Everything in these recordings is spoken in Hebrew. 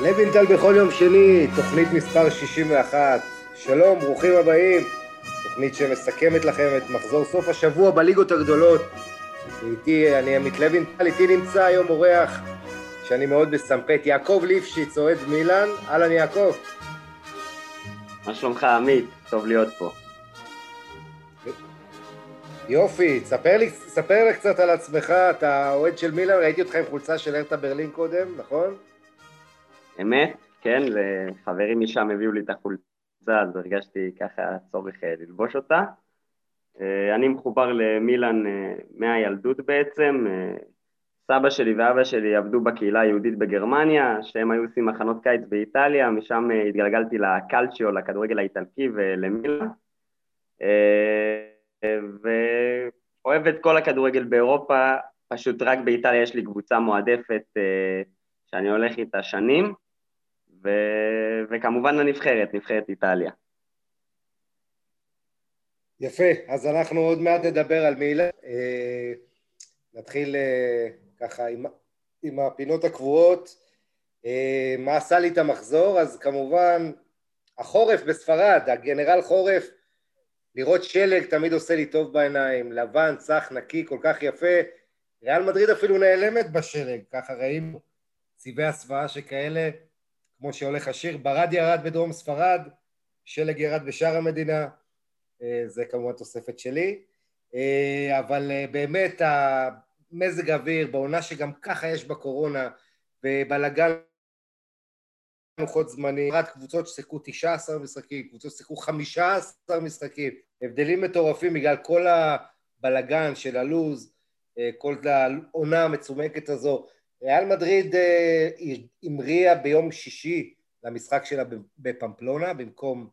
לוינטל בכל יום שני, תוכנית מספר 61. שלום, ברוכים הבאים. תוכנית שמסכמת לכם את מחזור סוף השבוע בליגות הגדולות. איתי, אני עמית לוינטל, איתי נמצא היום אורח שאני מאוד מסמפת, יעקב ליפשיץ, אוהד מילאן. אהלן יעקב. מה שלומך עמית? טוב להיות פה. יופי, ספר לי, ספר לי קצת על עצמך, אתה אוהד של מילאן, ראיתי אותך עם חולצה של ארטה ברלין קודם, נכון? אמת, כן, וחברים משם הביאו לי את החולצה, אז הרגשתי ככה צורך אה, ללבוש אותה. אה, אני מחובר למילאן אה, מהילדות בעצם, סבא שלי ואבא שלי עבדו בקהילה היהודית בגרמניה, שהם היו עושים מחנות קיץ באיטליה, משם התגלגלתי לקלצ'יו, לכדורגל האיטלקי ולמילאן. ואוהב את כל הכדורגל באירופה, פשוט רק באיטליה יש לי קבוצה מועדפת שאני הולך איתה שנים. ו... וכמובן לנבחרת, נבחרת איטליה. יפה, אז אנחנו עוד מעט נדבר על מילה. אה, נתחיל אה, ככה עם, עם הפינות הקבועות. אה, מה עשה לי את המחזור? אז כמובן, החורף בספרד, הגנרל חורף, לראות שלג תמיד עושה לי טוב בעיניים, לבן, צח, נקי, כל כך יפה. ריאל מדריד אפילו נעלמת בשלג, ככה ראינו צבעי הסוואה שכאלה. כמו שהולך השיר, ברד ירד בדרום ספרד, שלג ירד בשאר המדינה, אה, זה כמובן תוספת שלי, אה, אבל אה, באמת המזג האוויר בעונה שגם ככה יש בקורונה ובלאגן לוחות זמנים, רק קבוצות ששיחקו 19 משחקים, קבוצות ששיחקו 15 משחקים, הבדלים מטורפים בגלל כל הבלאגן של הלוז, כל העונה המצומקת הזו, ריאל מדריד אה, המריאה ביום שישי למשחק שלה בפמפלונה במקום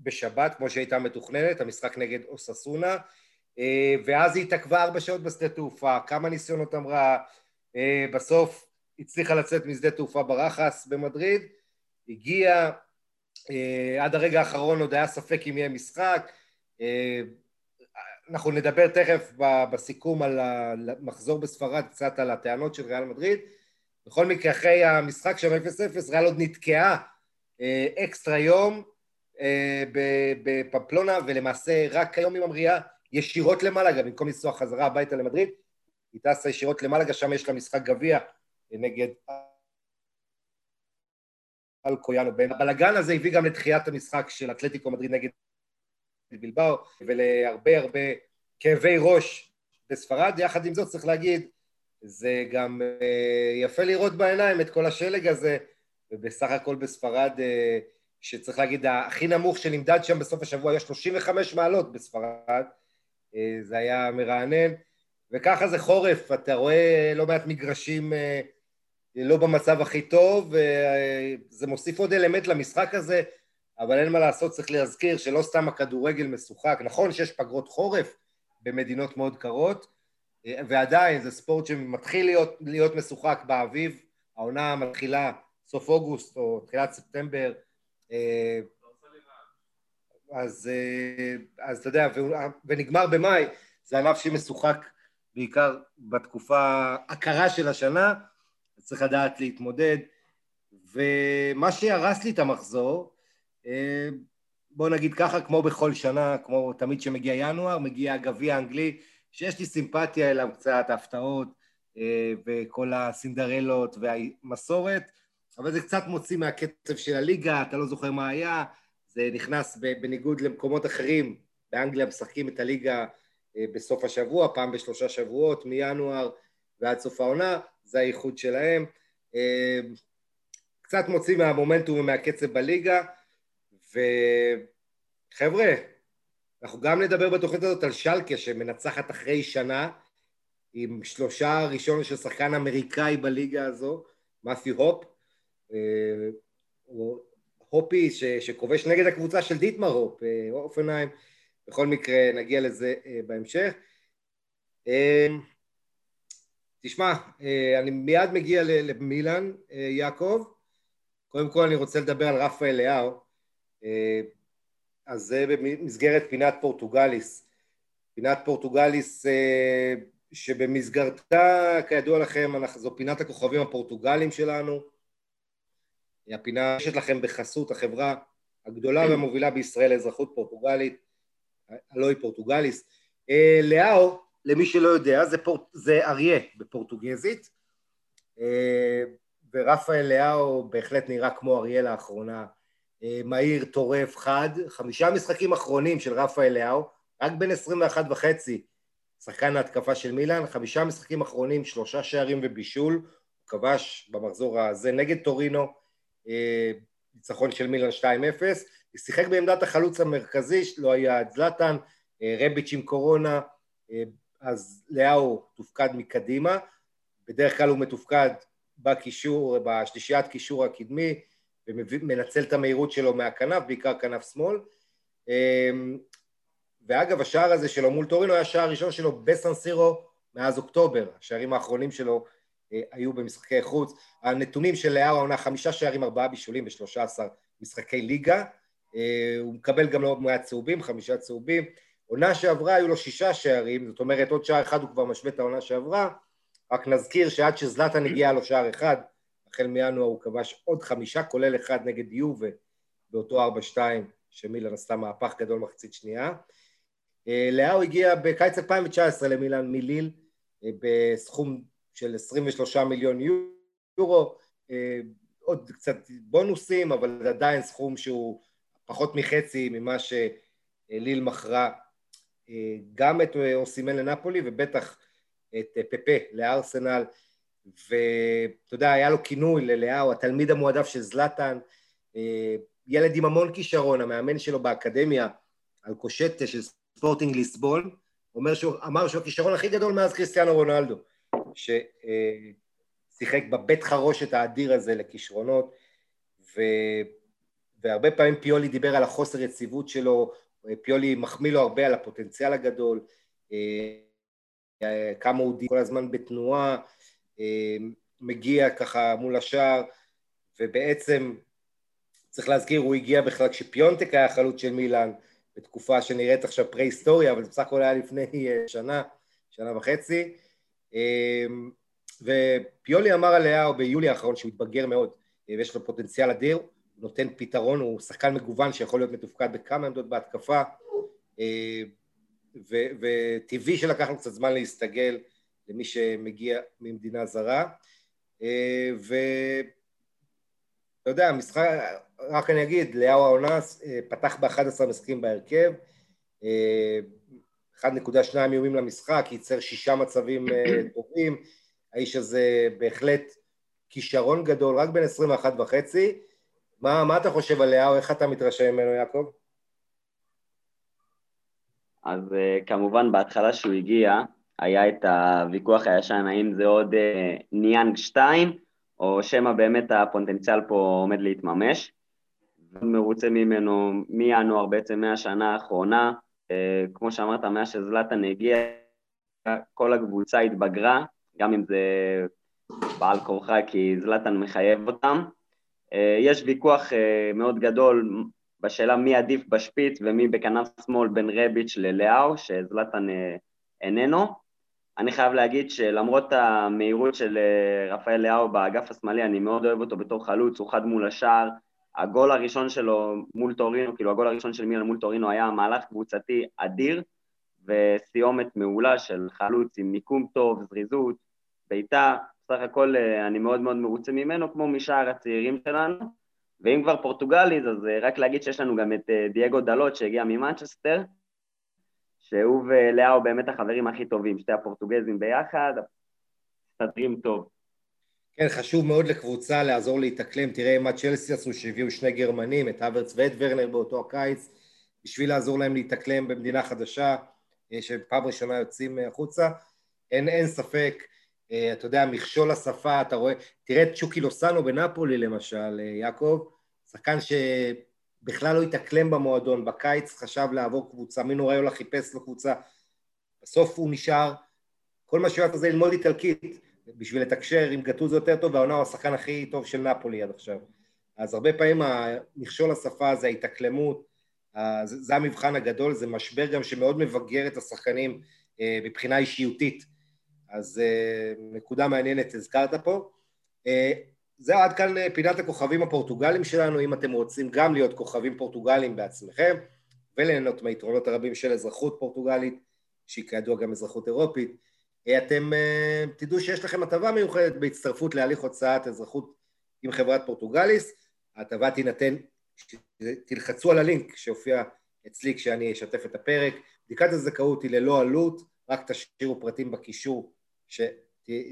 בשבת כמו שהייתה מתוכננת, המשחק נגד אוססונה. אה, ואז היא התעכבה ארבע שעות בשדה תעופה, כמה ניסיונות אמרה, אה, בסוף הצליחה לצאת משדה תעופה ברחס במדריד, הגיעה, עד הרגע האחרון עוד היה ספק אם יהיה משחק, אנחנו נדבר תכף בסיכום על המחזור בספרד קצת על הטענות של ריאל מדריד. בכל מקרה, אחרי המשחק שם 0-0, ריאל עוד נתקעה אה, אקסטרה יום אה, בפמפלונה, ולמעשה רק היום היא ממריאה ישירות למלאגה, במקום לנסוע חזרה הביתה למדריד, היא טסה ישירות למלאגה, שם יש לה משחק גביע נגד אלקויאנו. הבלאגן הזה הביא גם לתחיית המשחק של אתלטיקו מדריד נגד בלבאו ולהרבה הרבה כאבי ראש בספרד, יחד עם זאת צריך להגיד, זה גם אה, יפה לראות בעיניים את כל השלג הזה, ובסך הכל בספרד, אה, שצריך להגיד, הכי נמוך שנמדד שם בסוף השבוע היה 35 מעלות בספרד, אה, זה היה מרענן, וככה זה חורף, אתה רואה לא מעט מגרשים לא במצב הכי טוב, וזה מוסיף עוד אלמנט למשחק הזה, אבל אין מה לעשות, צריך להזכיר שלא סתם הכדורגל משוחק. נכון שיש פגרות חורף במדינות מאוד קרות, ועדיין זה ספורט שמתחיל להיות, להיות משוחק באביב, העונה מתחילה סוף אוגוסט או תחילת ספטמבר, אז, אז אתה יודע, ונגמר במאי, זה ענף שמשוחק בעיקר בתקופה הקרה של השנה, צריך לדעת להתמודד. ומה שהרס לי את המחזור, אה, בוא נגיד ככה, כמו בכל שנה, כמו תמיד שמגיע ינואר, מגיע הגביע האנגלי, שיש לי סימפתיה אליו קצת, ההפתעות אה, וכל הסינדרלות והמסורת, אבל זה קצת מוציא מהקצב של הליגה, אתה לא זוכר מה היה, זה נכנס בניגוד למקומות אחרים, באנגליה משחקים את הליגה אה, בסוף השבוע, פעם בשלושה שבועות, מינואר ועד סוף העונה, זה הייחוד שלהם. קצת מוציא מהמומנטום ומהקצב בליגה, וחבר'ה, אנחנו גם נדבר בתוכנית הזאת על שלקה שמנצחת אחרי שנה עם שלושה ראשון של שחקן אמריקאי בליגה הזו, מת'יו הופ, אה, הופי ש, שכובש נגד הקבוצה של דיטמר הופ, אה, אופנהיים, בכל מקרה נגיע לזה אה, בהמשך. תשמע, אני מיד מגיע למילאן, יעקב. קודם כל אני רוצה לדבר על רפאל לאהו. אה, אז זה במסגרת פינת פורטוגליס. פינת פורטוגליס אה, שבמסגרתה, כידוע לכם, זו פינת הכוכבים הפורטוגלים שלנו. הפינה יש לכם בחסות החברה הגדולה והמובילה בישראל לאזרחות פורטוגלית, הלא היא פורטוגליס. אה, לאו, למי שלא יודע, זה, פורט, זה אריה בפורטוגזית, ורפאל לאו בהחלט נראה כמו אריה לאחרונה, מהיר, טורף, חד, חמישה משחקים אחרונים של רפאל לאו, רק בין 21 וחצי, שחקן ההתקפה של מילאן, חמישה משחקים אחרונים, שלושה שערים ובישול, הוא כבש במחזור הזה נגד טורינו, ניצחון של מילאן 2-0, הוא שיחק בעמדת החלוץ המרכזי, לא היה את זלאטן, רביץ' עם קורונה, אז לאהו תופקד מקדימה, בדרך כלל הוא מתופקד בקישור, בשלישיית קישור הקדמי, ומנצל את המהירות שלו מהכנף, בעיקר כנף שמאל. אמ, ואגב, השער הזה שלו מול טורינו היה השער הראשון שלו בסנסירו מאז אוקטובר. השערים האחרונים שלו אה, היו במשחקי חוץ. הנתונים של לאהו העונה חמישה שערים, ארבעה בישולים ושלושה עשר משחקי ליגה. אה, הוא מקבל גם לא מעט צהובים, חמישה צהובים. עונה שעברה היו לו שישה שערים, זאת אומרת עוד שער אחד הוא כבר משווה את העונה שעברה, רק נזכיר שעד שזלטן הגיע לו שער אחד, החל מינואר הוא כבש עוד חמישה, כולל אחד נגד יובה באותו ארבע שתיים, שמילן עשתה מהפך גדול מחצית שנייה. אה, לאהו הגיע בקיץ 2019 למילן מליל אה, בסכום של 23 מיליון יורו, אה, עוד קצת בונוסים, אבל עדיין סכום שהוא פחות מחצי ממה שליל מכרה גם את אוסימן לנפולי ובטח את פפה לארסנל ואתה יודע, היה לו כינוי ללאהו, התלמיד המועדף של זלאטן, ילד עם המון כישרון, המאמן שלו באקדמיה, על קושטה של ספורטינג ליסבון, אומר שהוא, אמר שהוא הכישרון הכי גדול מאז קריסטיאנו רונלדו, ששיחק בבית חרושת האדיר הזה לכישרונות, ו... והרבה פעמים פיולי דיבר על החוסר יציבות שלו, פיולי מחמיא לו הרבה על הפוטנציאל הגדול, אה, כמה הוא כל הזמן בתנועה, אה, מגיע ככה מול השער, ובעצם צריך להזכיר, הוא הגיע בכלל כשפיונטק היה חלוץ של מילאן, בתקופה שנראית עכשיו פרה-היסטוריה, אבל בסך הכל היה לפני אה, שנה, שנה וחצי. ופיולי אמר עליה ביולי האחרון שהוא התבגר מאוד, ויש לו פוטנציאל אדיר, נותן פתרון, הוא שחקן מגוון שיכול להיות מתופקד בכמה עמדות בהתקפה, אה, וטבעי שלקח לו קצת זמן להסתגל למי שמגיע ממדינה זרה. אה, ואתה יודע, המשחק, רק אני אגיד, לאהו העונה אה, פתח ב-11 משחקים בהרכב, 1.2 איומים למשחק, ייצר שישה מצבים טובים, האיש הזה בהחלט כישרון גדול, רק בן 21 וחצי, מה, מה אתה חושב עליה, או איך אתה מתרשם ממנו, יעקב? אז כמובן, בהתחלה שהוא הגיע, היה את הוויכוח הישן, האם זה עוד uh, ניאנג 2, או שמא באמת הפוטנציאל פה עומד להתממש. מרוצה ממנו מינואר בעצם מהשנה האחרונה, uh, כמו שאמרת, מאז שזלטן הגיע, כל הקבוצה התבגרה, גם אם זה בעל כורחה, כי זלטן מחייב אותם. אה, יש ויכוח אה, מאוד גדול בשאלה מי עדיף בשפיץ ומי בכנף שמאל בין רביץ' ללאו, שזלטן אה, איננו. אני חייב להגיד שלמרות המהירות של רפאל לאו באגף השמאלי, אני מאוד אוהב אותו בתור חלוץ, הוא חד מול השער. הגול הראשון שלו מול טורינו, כאילו הגול הראשון של מילן מול טורינו היה מהלך קבוצתי אדיר וסיומת מעולה של חלוץ עם מיקום טוב, זריזות, בעיטה, סך הכל אה, אני מאוד מאוד מרוצה ממנו, כמו משאר הצעירים שלנו. ואם כבר פורטוגליז, אז אה, רק להגיד שיש לנו גם את אה, דייגו דלות שהגיע ממנצ'סטר, שהוא ולאו באמת החברים הכי טובים, שתי הפורטוגזים ביחד, מסתדרים טוב. כן, חשוב מאוד לקבוצה לעזור להתאקלם. תראה מה צ'לסי עשו, שהביאו שני גרמנים, את אברץ ואת ורנר באותו הקיץ, בשביל לעזור להם להתאקלם במדינה חדשה, שפעם ראשונה יוצאים החוצה. אין, אין ספק אה, אתה יודע, מכשול השפה, אתה רואה, תראה את צ'וקי לוסאנו בנפולי למשל, אה, יעקב, שחקן שבכלל לא התאקלם במועדון, בקיץ חשב לעבור קבוצה, מינו ריולה חיפש לו קבוצה, בסוף הוא נשאר, כל מה שהוא עשה זה ללמוד איטלקית, בשביל לתקשר עם גטוזו יותר טוב, והעונה הוא השחקן הכי טוב של נפולי עד עכשיו. אז הרבה פעמים המכשול השפה זה ההתאקלמות, זה המבחן הגדול, זה משבר גם שמאוד מבגר את השחקנים אה, מבחינה אישיותית. אז uh, נקודה מעניינת הזכרת פה. זהו עד כאן פינת הכוכבים הפורטוגליים שלנו, אם אתם רוצים גם להיות כוכבים פורטוגליים בעצמכם וליהנות מהיתרונות הרבים של אזרחות פורטוגלית, שהיא כידוע גם אזרחות אירופית, אתם תדעו שיש לכם הטבה מיוחדת בהצטרפות להליך הוצאת אזרחות עם חברת פורטוגליס, ההטבה תינתן, תלחצו על הלינק שהופיע אצלי כשאני אשתף את הפרק, בדיקת הזכאות היא ללא עלות, רק תשאירו פרטים בקישור ש...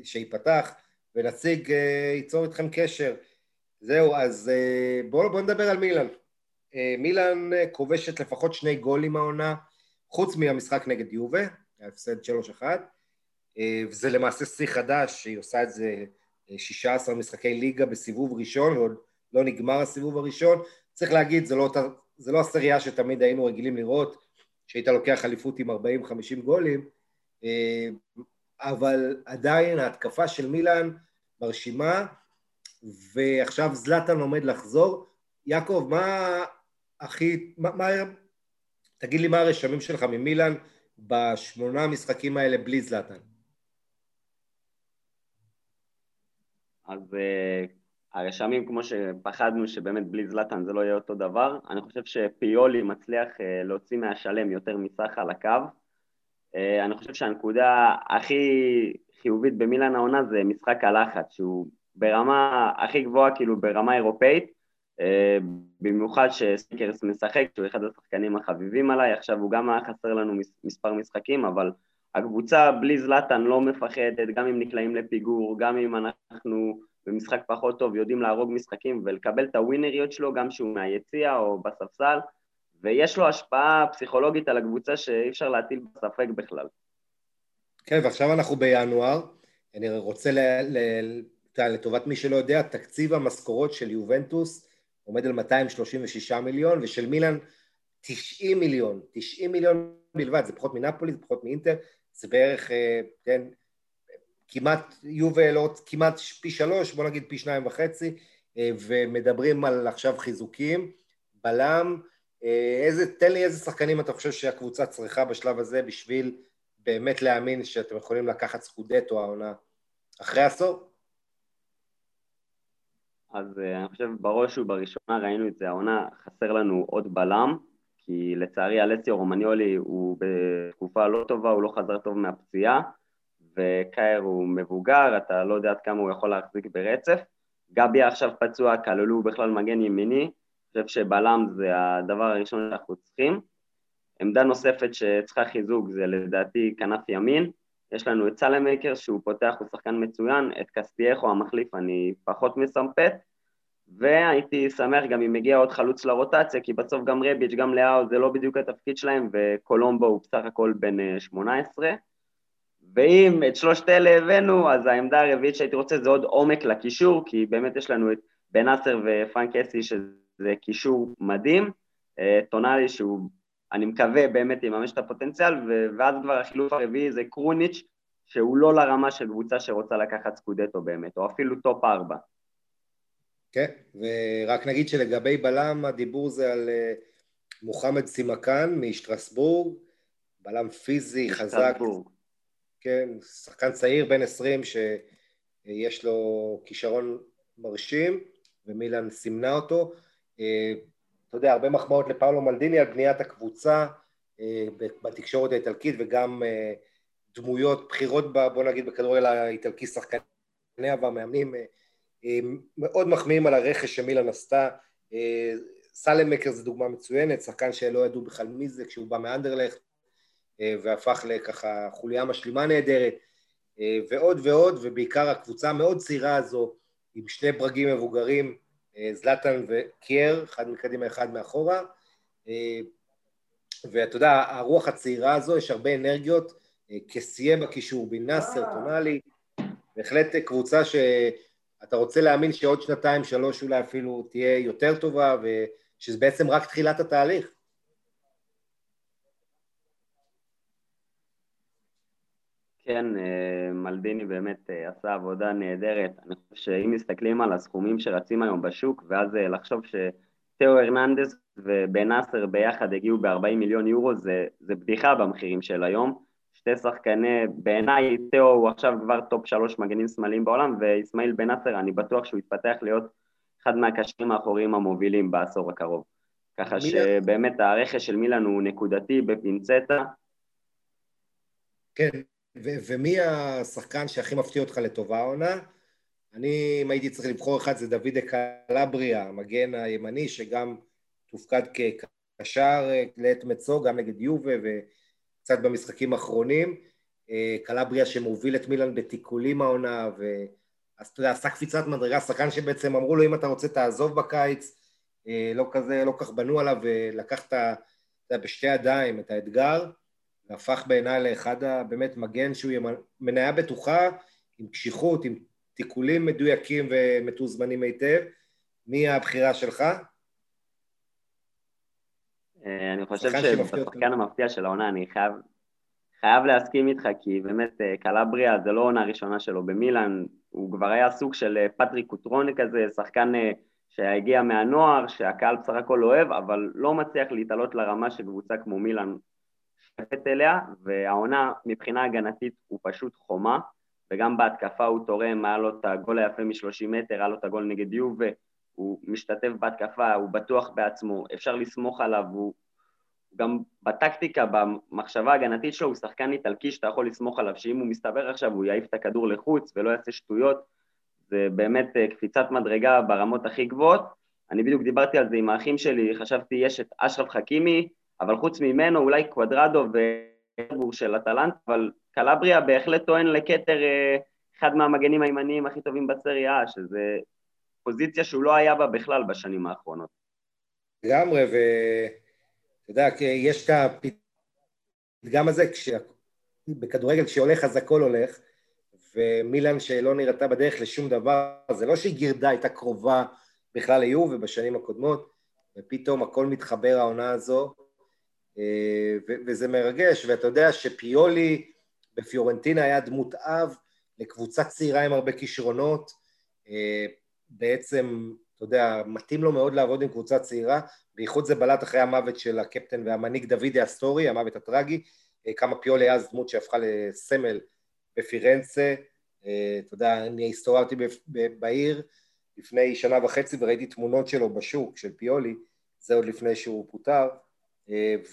שיפתח, ונציג אה, ייצור איתכם קשר. זהו, אז אה, בואו בוא נדבר על מילאן. אה, מילאן כובשת לפחות שני גולים העונה, חוץ מהמשחק נגד יובה, ההפסד 3-1, וזה למעשה שיא חדש, שהיא עושה את זה 16 משחקי ליגה בסיבוב ראשון, ועוד לא נגמר הסיבוב הראשון. צריך להגיד, זה לא, זה לא הסריה שתמיד היינו רגילים לראות, שהיית לוקח אליפות עם 40-50 גולים, אבל עדיין ההתקפה של מילאן מרשימה, ועכשיו זלטן עומד לחזור. יעקב, מה הכי... מה, מה, תגיד לי מה הרשמים שלך ממילאן בשמונה המשחקים האלה בלי זלטן. אז uh, הרשמים, כמו שפחדנו שבאמת בלי זלטן זה לא יהיה אותו דבר, אני חושב שפיולי מצליח uh, להוציא מהשלם יותר מסך על הקו. Uh, אני חושב שהנקודה הכי חיובית במילאן העונה זה משחק הלחץ, שהוא ברמה הכי גבוהה, כאילו ברמה אירופאית, אה, במיוחד שסיקרס משחק, שהוא אחד השחקנים החביבים עליי, עכשיו הוא גם היה חסר לנו מספר משחקים, אבל הקבוצה בלי זלאטן לא מפחדת, גם אם נקלעים לפיגור, גם אם אנחנו במשחק פחות טוב יודעים להרוג משחקים ולקבל את הווינריות שלו, גם שהוא מהיציע או בספסל, ויש לו השפעה פסיכולוגית על הקבוצה שאי אפשר להטיל בספק בכלל. כן, ועכשיו אנחנו בינואר, אני רוצה ל... ל... לטובת מי שלא יודע, תקציב המשכורות של יובנטוס עומד על 236 מיליון, ושל מילאן 90 מיליון, 90 מיליון בלבד, זה פחות מנפולי, זה פחות מאינטר, זה בערך, אה, כן, כמעט יובל, עוד כמעט פי שלוש, בוא נגיד פי שניים וחצי, אה, ומדברים על עכשיו חיזוקים, בלם, אה, איזה, תן לי איזה שחקנים אתה חושב שהקבוצה צריכה בשלב הזה בשביל באמת להאמין שאתם יכולים לקחת סקודטו העונה אחרי עשור? אז אה, אני חושב בראש ובראשונה ראינו את זה העונה, חסר לנו עוד בלם, כי לצערי אלסיו רומניולי הוא בתקופה לא טובה, הוא לא חזר טוב מהפציעה, וקייר הוא מבוגר, אתה לא יודע עד כמה הוא יכול להחזיק ברצף. גבי עכשיו פצוע, כללו בכלל מגן ימיני, אני חושב שבלם זה הדבר הראשון שאנחנו צריכים. עמדה נוספת שצריכה חיזוק זה לדעתי כנף ימין, יש לנו את סלמקר שהוא פותח, הוא שחקן מצוין, את קסטייחו המחליף אני פחות מסמפת, והייתי שמח גם אם מגיע עוד חלוץ לרוטציה, כי בסוף גם רביץ', גם לאהו זה לא בדיוק התפקיד שלהם, וקולומבו הוא בסך הכל בן 18. ואם את שלושת אלה הבאנו, אז העמדה הרביעית שהייתי רוצה זה עוד עומק לקישור, כי באמת יש לנו את בן נאסר ופרנק אסי, שזה קישור מדהים, אה, טונאלי שהוא אני מקווה באמת יממש את הפוטנציאל, ואז כבר החילוף הרביעי זה קרוניץ', שהוא לא לרמה של קבוצה שרוצה לקחת סקודטו באמת, או אפילו טופ ארבע. כן, ורק נגיד שלגבי בלם הדיבור זה על אה, מוחמד סימקאן משטרסבורג, בלם פיזי, חזק. כן, שחקן צעיר בן 20 שיש לו כישרון מרשים, ומילן סימנה אותו. אתה יודע, הרבה מחמאות לפאולו מלדיני על בניית הקבוצה אה, בתקשורת האיטלקית וגם אה, דמויות בכירות, בוא נגיד, בכדורגל האיטלקי, שחקניה והמאמנים אה, מאוד מחמיאים על הרכש שמילן עשתה. סלם מקר זה דוגמה מצוינת, שחקן שלא ידעו בכלל מי זה כשהוא בא מאנדרלכט והפך לככה חוליה משלימה נהדרת ועוד ועוד, ובעיקר הקבוצה המאוד צעירה הזו עם שני ברגים מבוגרים אה, זלטן וקייר, אחד מקדימה, אחד מאחורה. אה, ואתה יודע, הרוח הצעירה הזו, יש הרבה אנרגיות, אה, כסיה בקישור, בין נאסר, טונאלי, בהחלט קבוצה שאתה רוצה להאמין שעוד שנתיים, שלוש אולי אפילו תהיה יותר טובה, ושזה בעצם רק תחילת התהליך. כן, אה, מלדיני באמת אה, עשה עבודה נהדרת. אני חושב שאם מסתכלים על הסכומים שרצים היום בשוק, ואז אה, לחשוב שתאו הרננדס ובן נאצר ביחד הגיעו ב-40 מיליון יורו, זה, זה בדיחה במחירים של היום. שתי שחקני, בעיניי תאו הוא עכשיו כבר טופ שלוש מגנים שמאליים בעולם, ואיסמעיל בן נאצר, אני בטוח שהוא יתפתח להיות אחד מהקשרים האחוריים המובילים בעשור הקרוב. ככה מילה... שבאמת הרכש של מילאן הוא נקודתי בפינצטה. כן, ומי השחקן שהכי מפתיע אותך לטובה העונה? אני, אם הייתי צריך לבחור אחד, זה דוד קלבריה, המגן הימני, שגם תופקד כקשר אה, לעת מצו, גם נגד יובה וקצת במשחקים האחרונים. אה, קלבריה שמוביל את מילאן בתיקולים העונה, ו... יודע, עשה קפיצת מדרגה, שחקן שבעצם אמרו לו, אם אתה רוצה תעזוב בקיץ, אה, לא כזה, לא כך בנו עליו, ולקח את ה... בשתי ידיים את האתגר, והפך בעיניי לאחד הבאמת מגן שהוא מניה בטוחה, עם קשיחות, עם תיקולים מדויקים ומתוזמנים היטב. מי הבחירה שלך? אה, אני חושב שבשחקן המפתיע של העונה אני חייב, חייב להסכים איתך, כי באמת אה, קלבריה זה לא עונה ראשונה שלו במילאן, הוא כבר היה סוג של אה, פטריק קוטרוני כזה, שחקן שהגיע מהנוער, שהקהל בסך הכל אוהב, אבל לא מצליח להתעלות לרמה של קבוצה כמו מילאן שייכת אליה, והעונה מבחינה הגנתית הוא פשוט חומה, וגם בהתקפה הוא תורם, היה לו את הגול היפה מ-30 מטר, היה לו את הגול נגד יובה, הוא משתתף בהתקפה, הוא בטוח בעצמו, אפשר לסמוך עליו, הוא גם בטקטיקה, במחשבה ההגנתית שלו, הוא שחקן איטלקי שאתה יכול לסמוך עליו, שאם הוא מסתבר עכשיו הוא יעיף את הכדור לחוץ ולא יעשה שטויות, זה באמת אה, קפיצת מדרגה ברמות הכי גבוהות. אני בדיוק דיברתי על זה עם האחים שלי, חשבתי יש את אשרף חכימי, אבל חוץ ממנו אולי קוודרדו וגור של אטלנט, אבל קלבריה בהחלט טוען לכתר אה, אחד מהמגנים הימניים הכי טובים בסריה, שזה פוזיציה שהוא לא היה בה בכלל בשנים האחרונות. לגמרי, ואתה יודע, יש את הפתגם הזה, כש... בכדורגל כשהולך אז הכל הולך, ומילאן שלא נראתה בדרך לשום דבר, זה לא שהיא גירדה, הייתה קרובה בכלל ליוב ובשנים הקודמות, ופתאום הכל מתחבר העונה הזו, וזה מרגש, ואתה יודע שפיולי בפיורנטינה היה דמות אב לקבוצה צעירה עם הרבה כישרונות, אה, בעצם, אתה יודע, מתאים לו מאוד לעבוד עם קבוצה צעירה, בייחוד זה בלט אחרי המוות של הקפטן והמנהיג דוידי אסטורי, המוות הטרגי, אה, כמה פיולי אז דמות שהפכה לסמל בפירנצה, אתה יודע, אני הסתובבתי בעיר לפני שנה וחצי וראיתי תמונות שלו בשוק, של פיולי, זה עוד לפני שהוא פוטר,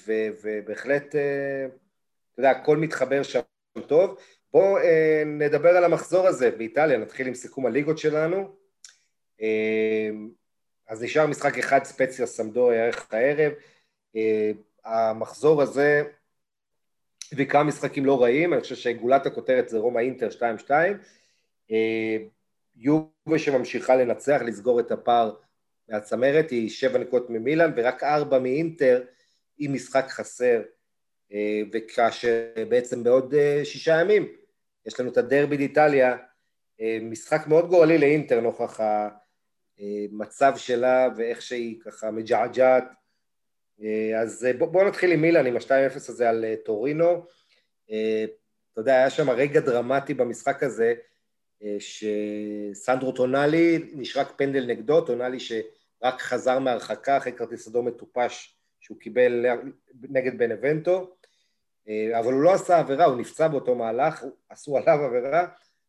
ובהחלט, אתה יודע, הכל מתחבר שם טוב. בואו אה, נדבר על המחזור הזה באיטליה, נתחיל עם סיכום הליגות שלנו. אה, אז נשאר משחק אחד ספציה סמדוריה ערך הערב. אה, המחזור הזה הביא כמה משחקים לא רעים, אני חושב שגולת הכותרת זה רומא אינטר 2-2. אה, יובה שממשיכה לנצח, לסגור את הפער מהצמרת, היא שבע נקודות ממילאן ורק ארבע מאינטר עם משחק חסר אה, וכאשר בעצם בעוד אה, שישה ימים יש לנו את הדרבי באיטליה, אה, משחק מאוד גורלי לאינטר נוכח המצב שלה ואיך שהיא ככה מג'עג'עת. אז בואו בוא נתחיל עם מילאן, עם ה-2-0 הזה על טורינו. אתה יודע, היה שם רגע דרמטי במשחק הזה, שסנדרו טונאלי נשרק פנדל נגדו, טונאלי שרק חזר מהרחקה אחרי כרטיס אדום מטופש שהוא קיבל נגד בנבנטו, אה, אבל הוא לא עשה עבירה, הוא נפצע באותו מהלך, עשו עליו עבירה,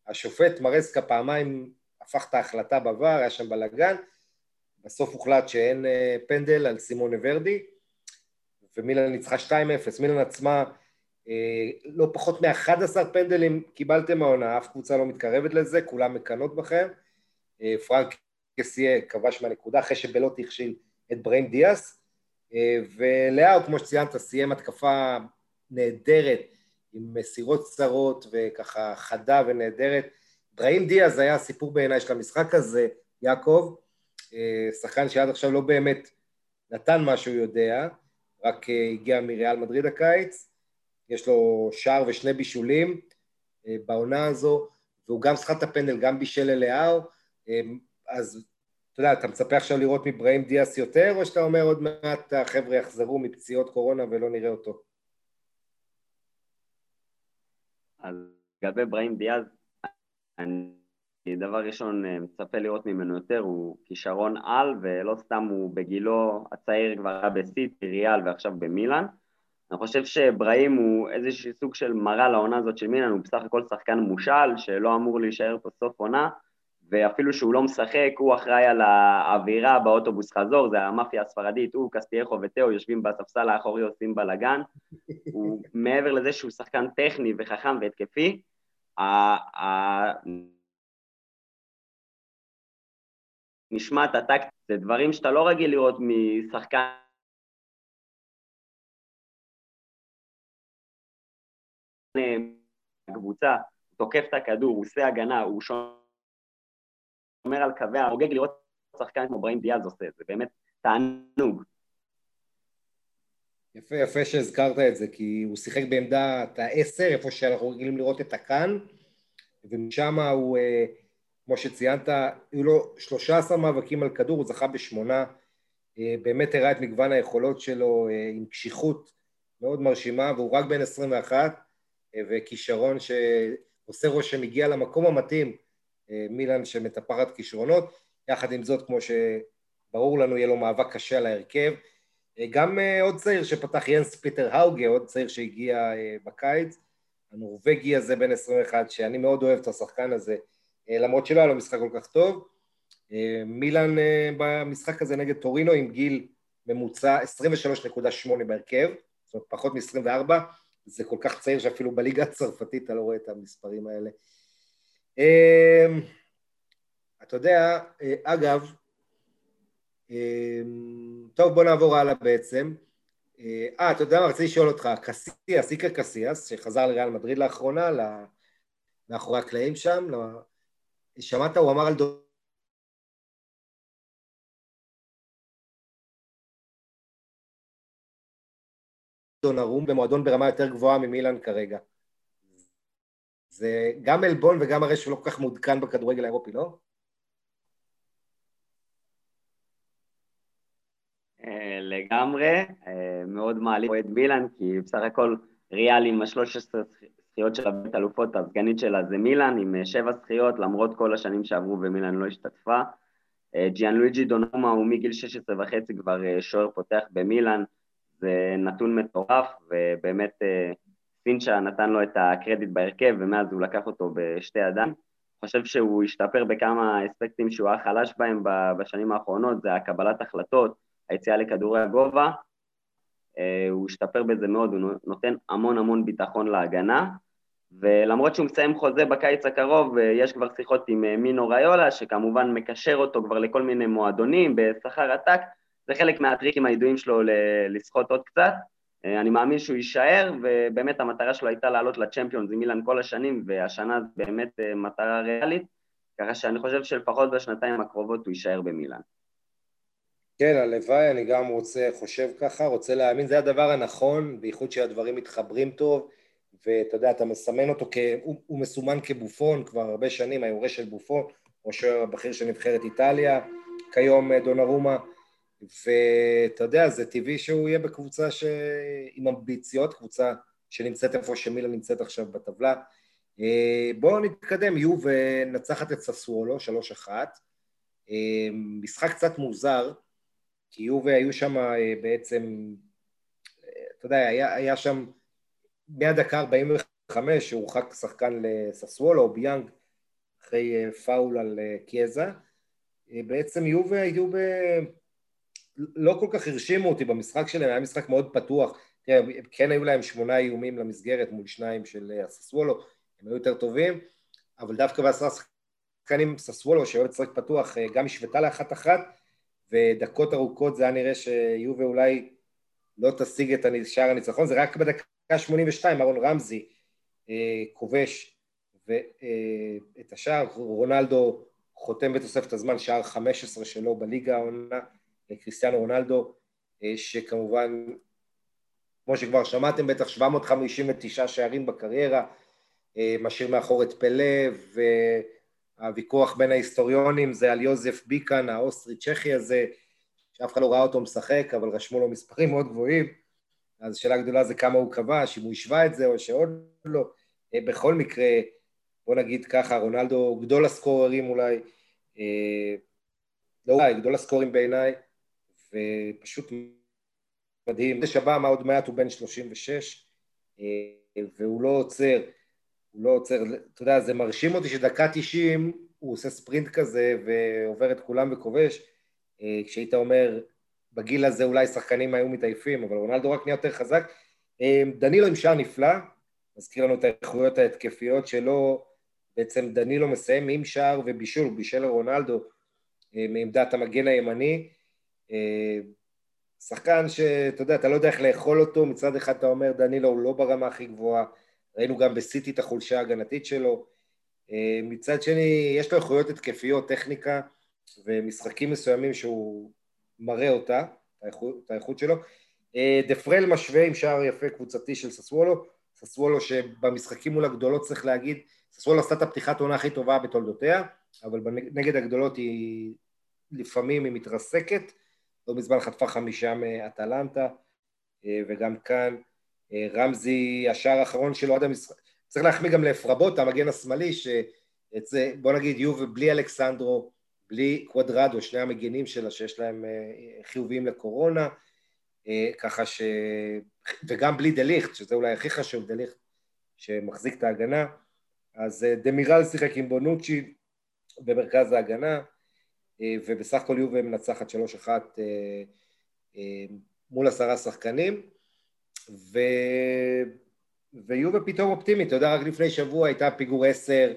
השופט מרסקה פעמיים הפך את ההחלטה בVAR, היה שם בלאגן, בסוף הוחלט שאין אה, פנדל על סימון ורדי, ומילן ניצחה 2-0, מילן עצמה אה, לא פחות מ-11 פנדלים קיבלתם מהעונה, אף קבוצה לא מתקרבת לזה, כולם מקנות בכם. פרנק קסיה כבש מהנקודה אחרי שבלוטי הכשיל את בריין דיאס, ולאו, כמו שציינת, סיים התקפה נהדרת, עם מסירות קצרות וככה חדה ונהדרת. בראים דיאז היה הסיפור בעיניי של המשחק הזה, יעקב, אה, שחקן שעד עכשיו לא באמת נתן מה שהוא יודע, רק אה, הגיע מריאל מדריד הקיץ, יש לו שער ושני בישולים אה, בעונה הזו, והוא גם שחט הפנדל, גם בישל אליהו, אז אתה יודע, אתה מצפה עכשיו לראות מבראים דיאס יותר, או שאתה אומר עוד מעט החבר'ה יחזרו מפציעות קורונה ולא נראה אותו? אז לגבי בראים דיאז, אני דבר ראשון אה, מצפה לראות ממנו יותר, הוא כישרון על, ולא סתם הוא בגילו הצעיר כבר היה בסיטי, ריאל ועכשיו במילאן. אני חושב שאברהים הוא איזשהו סוג של מראה לעונה הזאת של מילן, הוא בסך הכל שחקן מושל, שלא אמור להישאר פה סוף עונה, ואפילו שהוא לא משחק, הוא אחראי על האווירה באוטובוס חזור, זה המאפיה הספרדית, הוא, קסטייחו ותאו יושבים בספסל האחורי עושים בלאגן. הוא, מעבר לזה שהוא שחקן טכני וחכם והתקפי, נשמעת הטקט, זה דברים שאתה לא רגיל לראות משחקן הקבוצה, תוקף את הכדור, הוא עושה הגנה, הוא שומר על קווי הרוגג לראות שחקן כמו בראים דיאז עושה, זה באמת תענוג. יפה, יפה שהזכרת את זה, כי הוא שיחק בעמדת העשר, איפה שאנחנו רגילים לראות את הקאן, ומשם הוא, אה, כמו שציינת, היו לו 13 מאבקים על כדור, הוא זכה בשמונה, אה, באמת הראה את מגוון היכולות שלו אה, עם קשיחות מאוד מרשימה, והוא רק בן 21, וכישרון שעושה רושם הגיע למקום המתאים, מילן שמטפחת כישרונות, יחד עם זאת, כמו שברור לנו, יהיה לו מאבק קשה על ההרכב. גם עוד צעיר שפתח ינס פיטר האוגה, עוד צעיר שהגיע בקיץ, הנורבגי הזה בן 21, שאני מאוד אוהב את השחקן הזה, למרות שלא היה לו משחק כל כך טוב. מילן במשחק הזה נגד טורינו עם גיל ממוצע 23.8 בהרכב, זאת אומרת פחות מ-24, זה כל כך צעיר שאפילו בליגה הצרפתית אתה לא רואה את המספרים האלה. אמ, אתה יודע, אה, אגב, אמ, טוב בוא נעבור הלאה בעצם. אה, אה אתה יודע מה, רציתי לשאול אותך, קסיאס, איקר קסיאס, שחזר לריאל מדריד לאחרונה, מאחורי הקלעים שם, שמעת, הוא אמר על דו... דונרום במועדון ברמה יותר גבוהה ממילן כרגע. זה גם עלבון וגם הרי שהוא לא כל כך מעודכן בכדורגל האירופי, לא? אה, לגמרי, אה, מאוד מעלים אוהד מילאן, כי בסך הכל ריאל עם ה-13 זכיות של הבית אלופות, הסגנית שלה זה מילאן, עם אה, שבע זכיות, למרות כל השנים שעברו ומילאן לא השתתפה. ג'יאן לואיג'י דונומה הוא מגיל 16 וחצי כבר שוער פותח במילאן, זה נתון מטורף, ובאמת סינצ'ה נתן לו את הקרדיט בהרכב, ומאז הוא לקח אותו בשתי ידיים. חושב שהוא השתפר בכמה אספקטים שהוא היה חלש בהם בשנים האחרונות, זה הקבלת החלטות, היציאה לכדורי הגובה, אה, הוא השתפר בזה מאוד, הוא נותן המון המון ביטחון להגנה, ולמרות שהוא מסיים חוזה בקיץ הקרוב, אה, יש כבר שיחות עם אה, מינו ריולה, שכמובן מקשר אותו כבר לכל מיני מועדונים בשכר עתק, זה חלק מהטריקים הידועים שלו לסחוט עוד קצת. אני מאמין שהוא יישאר, ובאמת המטרה שלו הייתה לעלות לצ'מפיונס עם אילן כל השנים, והשנה זו באמת מטרה ריאלית, ככה שאני חושב שלפחות בשנתיים הקרובות הוא יישאר במילן. כן, הלוואי, אני גם רוצה, חושב ככה, רוצה להאמין, זה הדבר הנכון, בייחוד שהדברים מתחברים טוב, ואתה יודע, אתה מסמן אותו, כ... הוא, הוא מסומן כבופון כבר הרבה שנים, היורש של בופון, שוער הבכיר של נבחרת איטליה, כיום אה, דונרומה, ואתה יודע, זה טבעי שהוא יהיה בקבוצה ש... עם אמביציות, קבוצה שנמצאת איפה שמילה נמצאת עכשיו בטבלה. אה, בואו נתקדם, יו ונצחת את ססוולו, 3-1. אה, משחק קצת מוזר, כי יובה היו שם אה, בעצם, אתה יודע, היה, היה שם מהדקה 45 שהורחק שחקן לססוולו או ביאנג אחרי פאול על קיאזה. בעצם יובה היו ב... לא כל כך הרשימו אותי במשחק שלהם, היה משחק מאוד פתוח. כן היו להם שמונה איומים למסגרת מול שניים של ססוולו, הם היו יותר טובים, אבל דווקא בעשרה שחקנים ססוולו, שאוהב לשחק פתוח, גם השוותה לאחת אחת, ודקות ארוכות זה היה נראה שיובה אולי לא תשיג את שער הניצחון, זה רק בדקה 82 אהרון רמזי אה, כובש אה, את השער, רונלדו חותם בתוספת הזמן שער 15 שלו בליגה העונה, קריסטיאנו רונלדו, אה, שכמובן, כמו שכבר שמעתם בטח, 759 שערים בקריירה, אה, משאיר מאחור את פלא ו... הוויכוח בין ההיסטוריונים זה על יוזף ביקן, האוסטרי-צ'כי הזה, שאף אחד לא ראה אותו משחק, אבל רשמו לו מספרים מאוד גבוהים, אז שאלה גדולה זה כמה הוא כבש, אם הוא השווה את זה או שעוד לא. אה, בכל מקרה, בוא נגיד ככה, רונלדו גדול הסקוררים אולי, לא אולי, גדול הסקורים בעיניי, ופשוט מדהים. זה שבא, מה עוד מעט הוא בן 36, והוא לא עוצר, הוא לא עוצר, אתה יודע, זה מרשים אותי שדקה 90 הוא עושה ספרינט כזה ועובר את כולם וכובש, כשהיית אומר, בגיל הזה אולי שחקנים היו מתעייפים, אבל רונלדו רק נהיה יותר חזק. דנילו עם שער נפלא, מזכיר לנו את האיכויות ההתקפיות שלו, בעצם דנילו מסיים עם שער ובישול, בישל לרונלדו מעמדת המגן הימני. שחקן שאתה יודע, אתה לא יודע איך לאכול אותו, מצד אחד אתה אומר דנילו הוא לא ברמה הכי גבוהה, ראינו גם בסיטי את החולשה ההגנתית שלו, מצד שני יש לו איכויות התקפיות, טכניקה ומשחקים מסוימים שהוא מראה אותה, את האיכות שלו. דפרל משווה עם שער יפה קבוצתי של ססוולו, ססוולו שבמשחקים מול הגדולות צריך להגיד, ססוולו עשתה את הפתיחת עונה הכי טובה בתולדותיה, אבל נגד הגדולות היא לפעמים היא מתרסקת, לא מזמן חטפה חמישה מאטלנטה, וגם כאן רמזי, השער האחרון שלו עד המשחק, צריך להחמיא גם לאפרבוט, המגן השמאלי, שבוא נגיד יובל בלי אלכסנדרו, בלי קוודרדו, שני המגנים שלה שיש להם חיוביים לקורונה, ככה ש... וגם בלי דליכט, שזה אולי הכי חשוב, דליכט שמחזיק את ההגנה, אז דמירל שיחק עם בונוצ'י במרכז ההגנה, ובסך הכל יובה מנצחת 3-1 מול עשרה שחקנים, ו... ויובה פתאום אופטימית, אתה יודע, רק לפני שבוע הייתה פיגור 10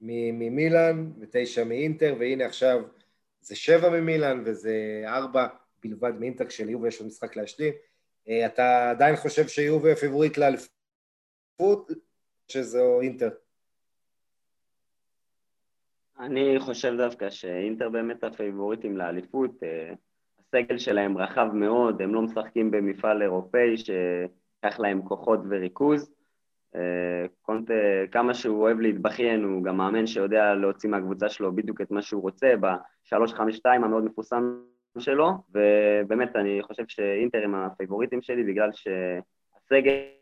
ממילאן ותשע מאינטר, והנה עכשיו זה שבע ממילאן וזה ארבע בלבד מאינטר, כשליובה יש לו משחק להשלים. אתה עדיין חושב שיובה פיבורית לאליפות, שזו אינטר? אני חושב דווקא שאינטר באמת הפייבוריטים לאליפות, הסגל שלהם רחב מאוד, הם לא משחקים במפעל אירופאי שיקח להם כוחות וריכוז. קונטה, כמה שהוא אוהב להתבכיין, הוא גם מאמן שיודע להוציא מהקבוצה שלו בדיוק את מה שהוא רוצה ב-352 המאוד מפורסם שלו, ובאמת אני חושב שאינטר הם הפייבוריטים שלי בגלל שהסגל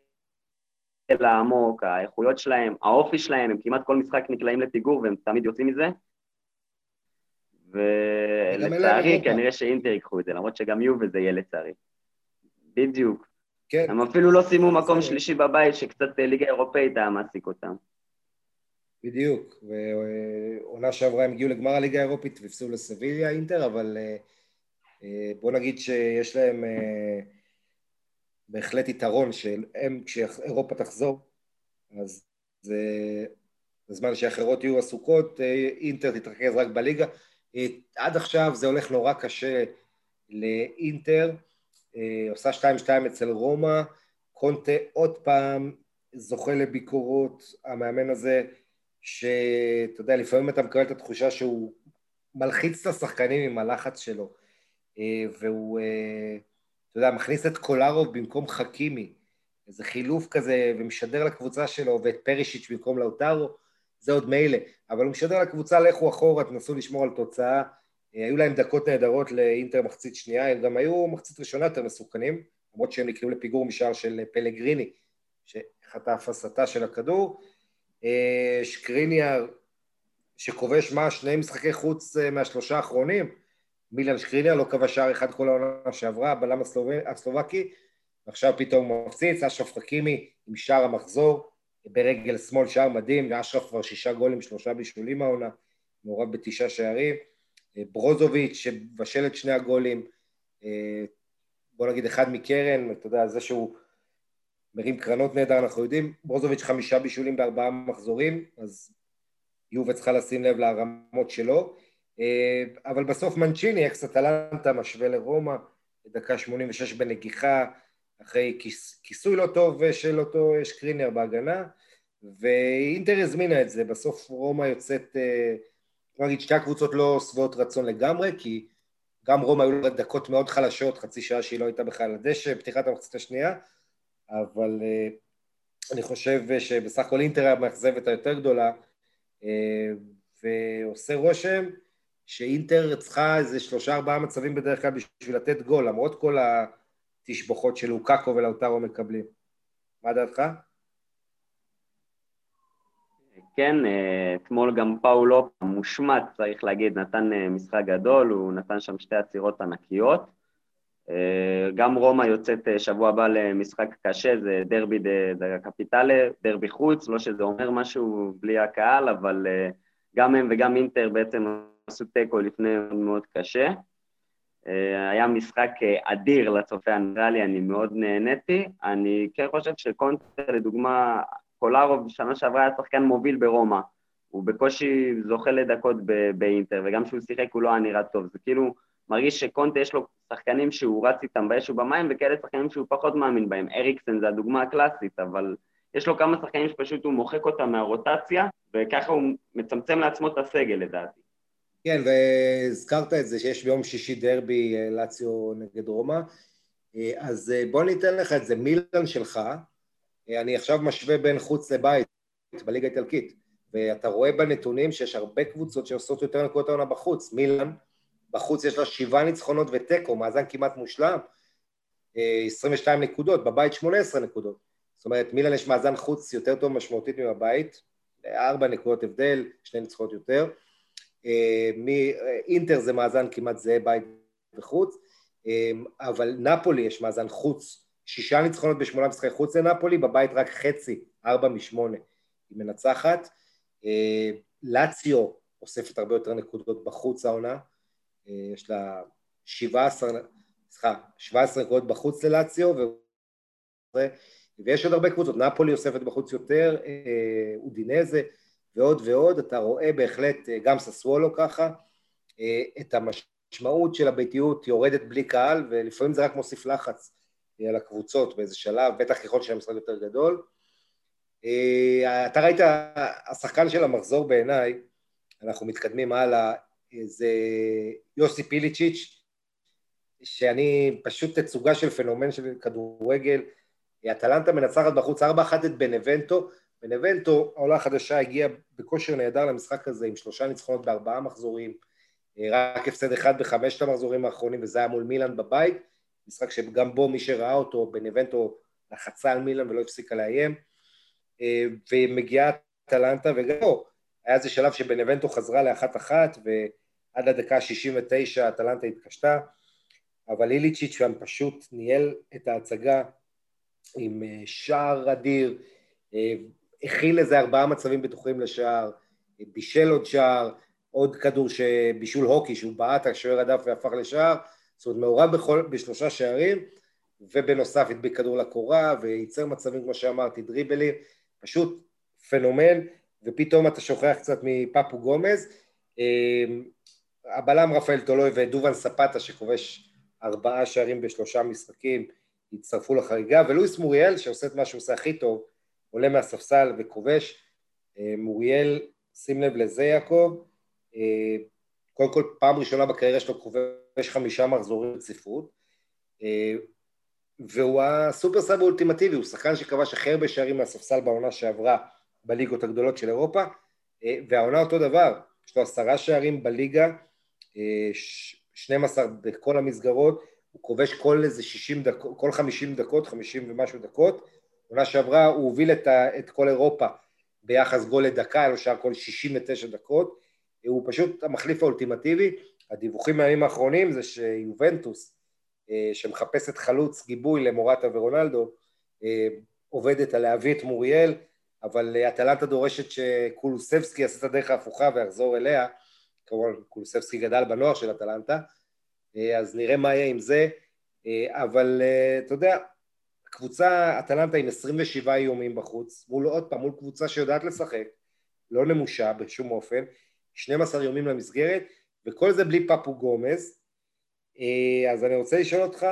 העמוק, האיכויות שלהם, האופי שלהם, הם כמעט כל משחק נקלעים לפיגור והם תמיד יוצאים מזה. ולצערי כנראה שאינטר ייקחו את זה, למרות שגם יובל זה יהיה לצערי. בדיוק. כן. הם אפילו לא סיימו מקום שלישי בבית, שקצת ליגה אירופאית היה מעסיק אותם. בדיוק, ועונה שעברה הם הגיעו לגמר הליגה האירופית והפסיעו לסביליה אינטר, אבל בוא נגיד שיש להם בהחלט יתרון שהם, כשאירופה תחזור, אז זה בזמן שאחרות יהיו עסוקות, אינטר תתרכז רק בליגה. עד עכשיו זה הולך נורא קשה לאינטר, עושה 2-2 אצל רומא, קונטה עוד פעם זוכה לביקורות, המאמן הזה, שאתה יודע, לפעמים אתה מקבל את התחושה שהוא מלחיץ את השחקנים עם הלחץ שלו, והוא, אתה יודע, מכניס את קולרוב במקום חכימי, איזה חילוף כזה, ומשדר לקבוצה שלו, ואת פרישיץ' במקום לאוטרו, זה עוד מילא, אבל הוא משדר לקבוצה, לכו אחורה, תנסו לשמור על תוצאה, היו להם דקות נהדרות לאינטר מחצית שנייה, הם גם היו מחצית ראשונה יותר מסוכנים, למרות שהם נקראו לפיגור משער של פלגריני, שחטף הסתה של הכדור. שקריניאר, שכובש מה, שני משחקי חוץ מהשלושה האחרונים, מילן שקריניאר לא כבש שער אחד כל העונה שעברה, הבלם הסלובקי, ועכשיו פתאום הוא מפציץ, אשרף חכימי עם שער המחזור, ברגל שמאל שער מדהים, ואשרף כבר שישה גולים, שלושה בישולים העונה, מעורב בתשעה שערים. ברוזוביץ' שבשל את שני הגולים, בוא נגיד אחד מקרן, אתה יודע, זה שהוא מרים קרנות נהדר, אנחנו יודעים, ברוזוביץ' חמישה בישולים בארבעה מחזורים, אז יובה צריכה לשים לב לרמות שלו, אבל בסוף מנצ'יני, אקס אטלנטה, משווה לרומא, דקה 86 בנגיחה, אחרי כיס, כיסוי לא טוב של אותו שקרינר בהגנה, ואינטר הזמינה את זה, בסוף רומא יוצאת בוא נגיד שתי הקבוצות לא שבעות רצון לגמרי, כי גם רומא היו לה דקות מאוד חלשות, חצי שעה שהיא לא הייתה בכלל על הדשא, פתיחת המחצית השנייה, אבל אני חושב שבסך הכל אינטר המאכזבת היותר גדולה, ועושה רושם שאינטר צריכה איזה שלושה ארבעה מצבים בדרך כלל בשביל לתת גול, למרות כל התשבוכות של לוקאקו ולאוטרו מקבלים. מה דעתך? כן, אה, אתמול גם פאולו מושמט, צריך להגיד, נתן אה, משחק גדול, הוא נתן שם שתי עצירות ענקיות. גם רומא יוצאת שבוע הבא למשחק קשה, זה דרבי דה קפיטלה, דרבי חוץ, לא שזה אומר משהו בלי הקהל, אבל גם הם וגם אינטר בעצם עשו תיקו לפני מאוד קשה. היה משחק אדיר לצופה הנראה אני מאוד נהניתי. אני כן חושב שקונטר, לדוגמה, קולארוב בשנה שעברה היה שחקן מוביל ברומא. הוא בקושי זוכה לדקות באינטר, וגם כשהוא שיחק הוא לא היה נראה טוב. זה כאילו מרגיש שקונטה יש לו שחקנים שהוא רץ איתם באש ובמים, וכאלה שחקנים שהוא פחות מאמין בהם. אריקסן זה הדוגמה הקלאסית, אבל יש לו כמה שחקנים שפשוט הוא מוחק אותם מהרוטציה, וככה הוא מצמצם לעצמו את הסגל לדעתי. כן, והזכרת את זה שיש ביום שישי דרבי אה, לאציו נגד רומא, אה, אז אה, בוא ניתן לך את זה, מילן שלך, אני עכשיו משווה בין חוץ לבית בליגה האיטלקית, ואתה רואה בנתונים שיש הרבה קבוצות שעושות יותר נקודות העונה בחוץ, מילן, בחוץ יש לה שבעה ניצחונות ותיקו, מאזן כמעט מושלם, 22 נקודות, בבית 18 נקודות. זאת אומרת, מילן יש מאזן חוץ יותר טוב משמעותית מבבית, ארבע נקודות הבדל, שני ניצחונות יותר. אה, אינטר זה מאזן כמעט זהה בית וחוץ, אה, אבל נפולי יש מאזן חוץ, שישה ניצחונות בשמונה משחקי חוץ לנפולי, בבית רק חצי, ארבע משמונה, היא מנצחת. אה, לאציו אוספת הרבה יותר נקודות בחוץ העונה, יש לה 17, סליחה, 17 נקודות בחוץ ללאציו, ויש עוד הרבה קבוצות, נפולי אוספת בחוץ יותר, אודינזה, ועוד ועוד, אתה רואה בהחלט, אה, גם ססוולו ככה, אה, את המשמעות של הביתיות יורדת בלי קהל, ולפעמים זה רק מוסיף לחץ אה, על הקבוצות באיזה שלב, בטח ככל שהמשחק יותר גדול. אתה ראית, השחקן של המחזור בעיניי, אנחנו מתקדמים הלאה, זה יוסי פיליצ'יץ', שאני פשוט תצוגה של פנומן של כדורגל. אטלנטה מנצחת בחוץ 4-1 את בנבנטו, בנבנטו, העולה החדשה הגיעה בכושר נהדר למשחק הזה עם שלושה ניצחונות בארבעה מחזורים, אה, רק הפסד אחד בחמשת המחזורים האחרונים וזה היה מול מילאן בבית, משחק שגם בו מי שראה אותו בנבנטו לחצה על מילאן ולא הפסיקה לאיים, אה, ומגיעה טלנטה וגם פה, היה איזה שלב שבנבנטו חזרה לאחת אחת ועד לדקה ה-69 אטלנטה התקשתה, אבל איליצ'יץ' שם פשוט ניהל את ההצגה עם אה, שער אדיר, הכיל איזה ארבעה מצבים בטוחים לשער, בישל עוד שער, עוד כדור שבישול הוקי שהוא בעט, השוער הדף והפך לשער, זאת אומרת מעורב בכל, בשלושה שערים, ובנוסף הדביק כדור לקורה וייצר מצבים כמו שאמרתי, דריבלים, פשוט פנומן, ופתאום אתה שוכח קצת מפפו גומז. אמ, הבלם רפאל טולוי ודובן ספטה שכובש ארבעה שערים בשלושה משחקים הצטרפו לחריגה, ולואיס מוריאל שעושה את מה שהוא עושה הכי טוב, עולה מהספסל וכובש. אה, מוריאל, שים לב לזה יעקב, אה, קודם כל פעם ראשונה בקריירה שלו כובש חמישה מחזורים רציפות, אה, והוא הסופר סאב האולטימטיבי, הוא שחקן שכבש הכי הרבה שערים מהספסל בעונה שעברה בליגות הגדולות של אירופה, והעונה אותו דבר, יש לו עשרה שערים בליגה, 12 בכל המסגרות, הוא כובש כל איזה 60 דקות, כל 50 דקות, 50 ומשהו דקות, עונה שעברה הוא הוביל את, ה, את כל אירופה ביחס גול לדקה, היה לו שער כל 69 דקות, הוא פשוט המחליף האולטימטיבי. הדיווחים מהימים האחרונים זה שיובנטוס, אה, שמחפשת חלוץ גיבוי למורטה ורונלדו, אה, עובדת על להביא את מוריאל, אבל אטלנטה דורשת שקולוסבסקי יעשה את הדרך ההפוכה ויחזור אליה, כמובן קולוסבסקי גדל בנוער של אטלנטה, אה, אז נראה מה יהיה עם זה, אבל אתה יודע, קבוצה, אטלנטה עם 27 איומים בחוץ, מול עוד פעם, מול קבוצה שיודעת לשחק, לא נמושה בשום אופן, 12 איומים למסגרת, וכל זה בלי פפו גומז. אה, אז אני רוצה לשאול אותך,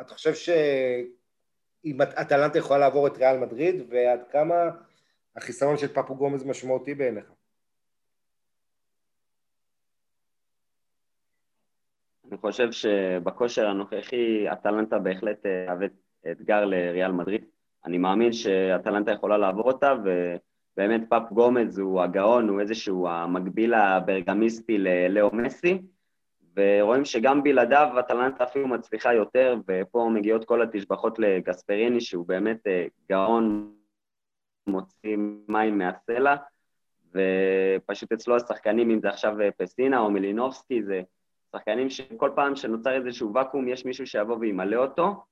אתה חושב שאם אטלנטה יכולה לעבור את ריאל מדריד, ועד כמה החיסרון של פפו גומז משמעותי בעיניך? חושב שבכושר הנוכחי אטלנטה בהחלט תהווה אתגר לריאל מדריד. אני מאמין שאטלנטה יכולה לעבור אותה, ובאמת פאפ גומז הוא הגאון, הוא איזשהו המקביל הברגמיסטי ללאו מסי, ורואים שגם בלעדיו אטלנטה אפילו מצליחה יותר, ופה מגיעות כל התשבחות לגספריני, שהוא באמת אה, גאון, מוציא מים מהסלע, ופשוט אצלו השחקנים, אם זה עכשיו פסינה או מלינובסקי, זה שחקנים שכל פעם שנוצר איזשהו ואקום, יש מישהו שיבוא וימלא אותו,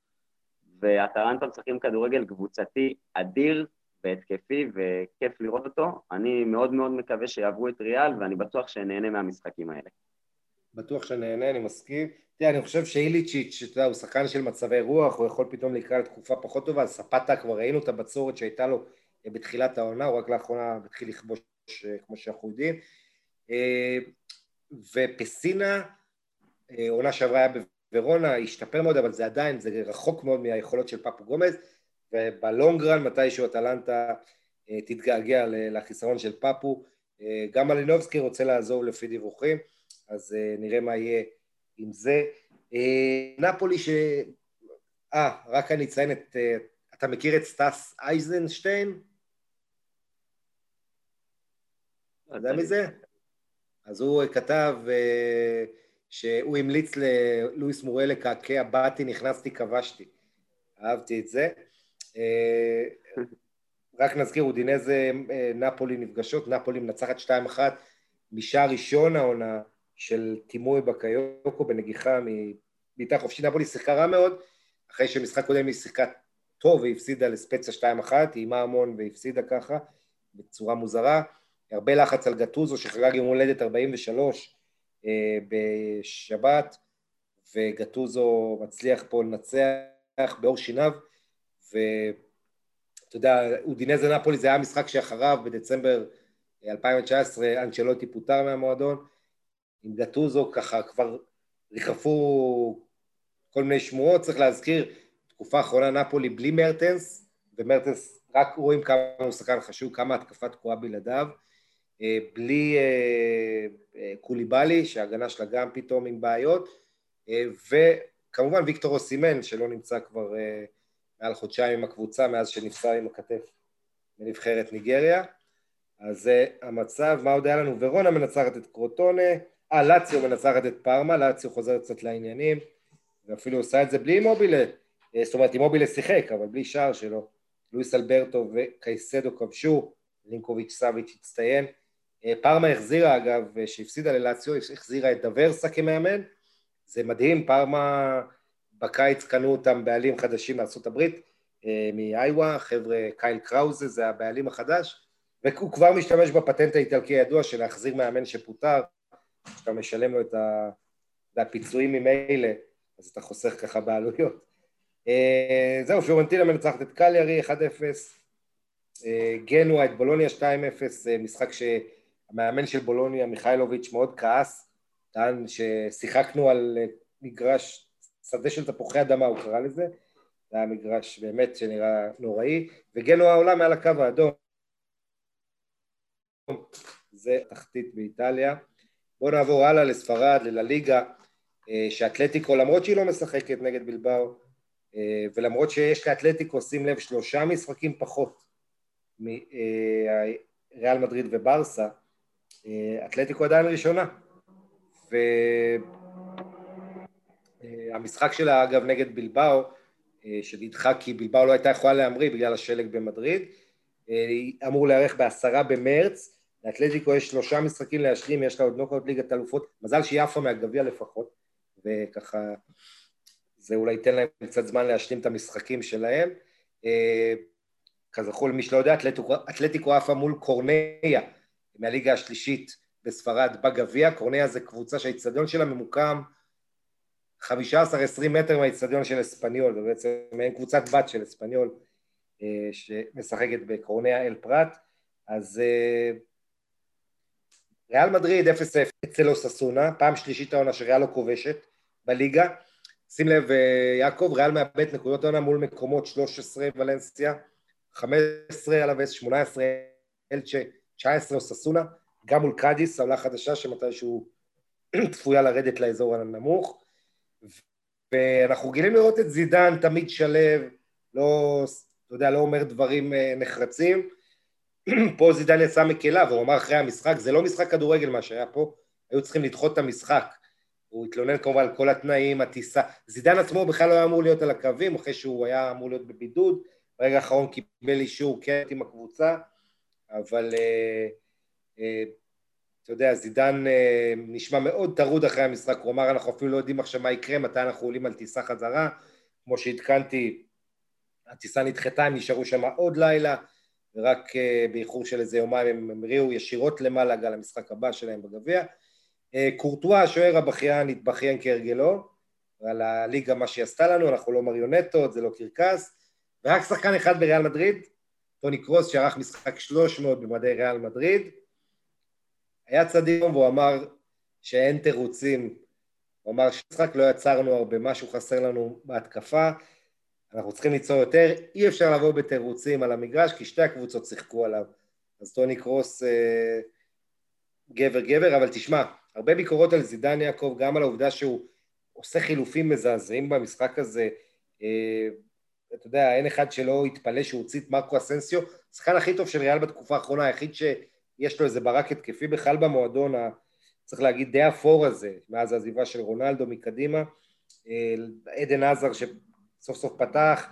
והטרנטה משחקים כדורגל קבוצתי אדיר והתקפי, וכיף לראות אותו. אני מאוד מאוד מקווה שיעברו את ריאל, ואני בטוח שנהנה מהמשחקים האלה. בטוח שנהנה, אני מסכים. תראה, אני חושב שאיליצ'יץ', אתה יודע, הוא שחקן של מצבי רוח, הוא יכול פתאום לקרוא לתקופה פחות טובה, ספטה כבר ראינו את הבצורת שהייתה לו בתחילת העונה, הוא רק לאחרונה התחיל לכבוש אה, כמו שאנחנו יודעים. אה, ופסינה, אה, עונה שעברה היה בוורונה, השתפר מאוד, אבל זה עדיין, זה רחוק מאוד מהיכולות של פפו גומז, ובלונגרן, מתישהו אטלנטה תתגעגע לחיסרון של פפו. גם מלינובסקי רוצה לעזור לפי דיווחים, אז נראה מה יהיה עם זה. נפולי ש... אה, רק אני אציין את... אתה מכיר את סטאס אייזנשטיין? אתה יודע מי זה? אז הוא כתב אה, שהוא המליץ ללואיס מורל לקעקע, באתי, נכנסתי, כבשתי. אהבתי את זה. אה, רק נזכיר, אודינזה נפולי נפגשות, נפולי מנצחת 2-1 משער ראשון העונה של טימוי בקיוקו בנגיחה מבעיטה חופשית. נפולי שיחקה רע מאוד, אחרי שמשחק קודם היא שיחקה טוב והפסידה לספציה 2-1, היא איימה המון והפסידה ככה, בצורה מוזרה. הרבה לחץ על גטוזו שחגג יום הולדת 43 אה, בשבת וגטוזו מצליח פה לנצח באור שיניו ואתה יודע, אודינזה נפולי זה היה משחק שאחריו בדצמבר 2019 אנצ'לוטי פוטר מהמועדון. עם גטוזו ככה כבר ריחפו כל מיני שמועות, צריך להזכיר, תקופה האחרונה נפולי בלי מרטנס ומרטנס רק רואים כמה הוא שחקן חשוב, כמה התקפה תקועה בלעדיו. אה, בלי אה, אה, קוליבאלי, שההגנה שלה גם פתאום עם בעיות, וכמובן ויקטור אוסימן, שלא נמצא כבר מעל חודשיים עם הקבוצה, מאז שנפסר עם הכתף בנבחרת ניגריה. אז זה המצב, מה עוד היה לנו? ורונה מנצחת את קרוטונה, אה, לאציו מנצחת את פארמה, לאציו חוזרת קצת לעניינים, ואפילו עושה את זה בלי מובילה, זאת אומרת, עם מובילה שיחק, אבל בלי שער שלו. לואיס אלברטו וקייסדו כבשו, לינקוביץ' סאביץ' הצטיין, אה, פארמה החזירה אגב, שהפסידה ללאציו, החזירה את דוורסה כמאמן, זה מדהים, פארמה בקיץ קנו אותם בעלים חדשים מארה"ב, אה, מאיווה, חבר'ה קייל קראוזה זה הבעלים החדש, והוא כבר משתמש בפטנט האיטלקי הידוע של להחזיר מאמן שפוטר, שאתה משלם לו את הפיצויים ממילא, אז אתה חוסך ככה בעלויות. אה, זהו, פיורנטינה מנצחת את קליארי 1-0, גנואה את בולוניה 2-0, משחק ש... המאמן של בולוניה, מיכאילוביץ', מאוד כעס, טען ששיחקנו על מגרש, שדה של תפוחי אדמה, הוא קרא לזה, זה היה מגרש באמת שנראה נוראי, וגנו העולם מעל הקו האדום, זה תחתית באיטליה. בואו נעבור הלאה לספרד, ללליגה, אה, שאתלטיקו, למרות שהיא לא משחקת נגד בלבאו, אה, ולמרות שיש לאתלטיקו, שים לב, שלושה משחקים פחות מריאל אה, מדריד וברסה, אה, אתלטיקו עדיין ראשונה. והמשחק שלה אגב נגד בלבאו, שנדחה כי בלבאו לא הייתה יכולה להמריא בגלל השלג במדריד, אמור להיערך בעשרה במרץ, לאתלטיקו יש שלושה משחקים להשלים, יש לה עוד נוקאוט ליגת אלופות, מזל שהיא עפה מהגביע לפחות, וככה זה אולי ייתן להם קצת זמן להשלים את המשחקים שלהם. כזכור למי שלא יודע, אתלטיקו עפה מול קורניה מהליגה השלישית בספרד בגביע, קורניה זה קבוצה שהאיצטדיון שלה ממוקם 15-20 מטר מהאיצטדיון של אספניול, זה בעצם מעין קבוצת בת של אספניול אה, שמשחקת בקורניה אל פרט, אז אה, ריאל מדריד 0-0 אצל אוססונה, פעם שלישית העונה שריאל לא כובשת בליגה, שים לב אה, יעקב, ריאל מאבד נקודות העונה מול מקומות 13 ולנסיה, 15 על הווס, 18 אלצ'ה 19 אוססונה, גם מול קאדיס, עולה חדשה שמתישהו צפויה לרדת לאזור הנמוך. ואנחנו רגילים לראות את זידן תמיד שלו, לא, אתה יודע, לא אומר דברים אה, נחרצים. פה זידן יצא מקלה, והוא אמר אחרי המשחק, זה לא משחק כדורגל מה שהיה פה, היו צריכים לדחות את המשחק. הוא התלונן כמובן על כל התנאים, הטיסה. זידן עצמו בכלל לא היה אמור להיות על הקווים, אחרי שהוא היה אמור להיות בבידוד. ברגע האחרון קיבל אישור כן עם הקבוצה. אבל אה, אה, אתה יודע, זידן אה, נשמע מאוד טרוד אחרי המשחק, הוא אמר, אנחנו אפילו לא יודעים עכשיו מה יקרה, מתי אנחנו עולים על טיסה חזרה. כמו שעדכנתי, הטיסה נדחתה, הם נשארו שם עוד לילה, ורק אה, באיחור של איזה יומיים הם המריאו ישירות למלאגה למשחק הבא שלהם בגביע. אה, קורטואה, השוער הבכיין, התבכיין כהרגלו, על הליגה מה שהיא עשתה לנו, אנחנו לא מריונטות, זה לא קרקס, ורק שחקן אחד בריאל מדריד, טוני קרוס שערך משחק 300 במדי ריאל מדריד, היה צדיק והוא אמר שאין תירוצים, הוא אמר שמשחק לא יצרנו הרבה, משהו חסר לנו בהתקפה, אנחנו צריכים ליצור יותר, אי אפשר לבוא בתירוצים על המגרש כי שתי הקבוצות שיחקו עליו, אז טוני קרוס אה, גבר גבר, אבל תשמע, הרבה ביקורות על זידן יעקב, גם על העובדה שהוא עושה חילופים מזעזעים במשחק הזה, אה, אתה יודע, אין אחד שלא יתפלא שהוא הוציא את מרקו אסנסיו, השחקן הכי טוב של ריאל בתקופה האחרונה, היחיד שיש לו איזה ברק התקפי בכלל במועדון, צריך להגיד די אפור הזה, מאז העזיבה של רונלדו מקדימה, אה, עדן עזר שסוף סוף פתח,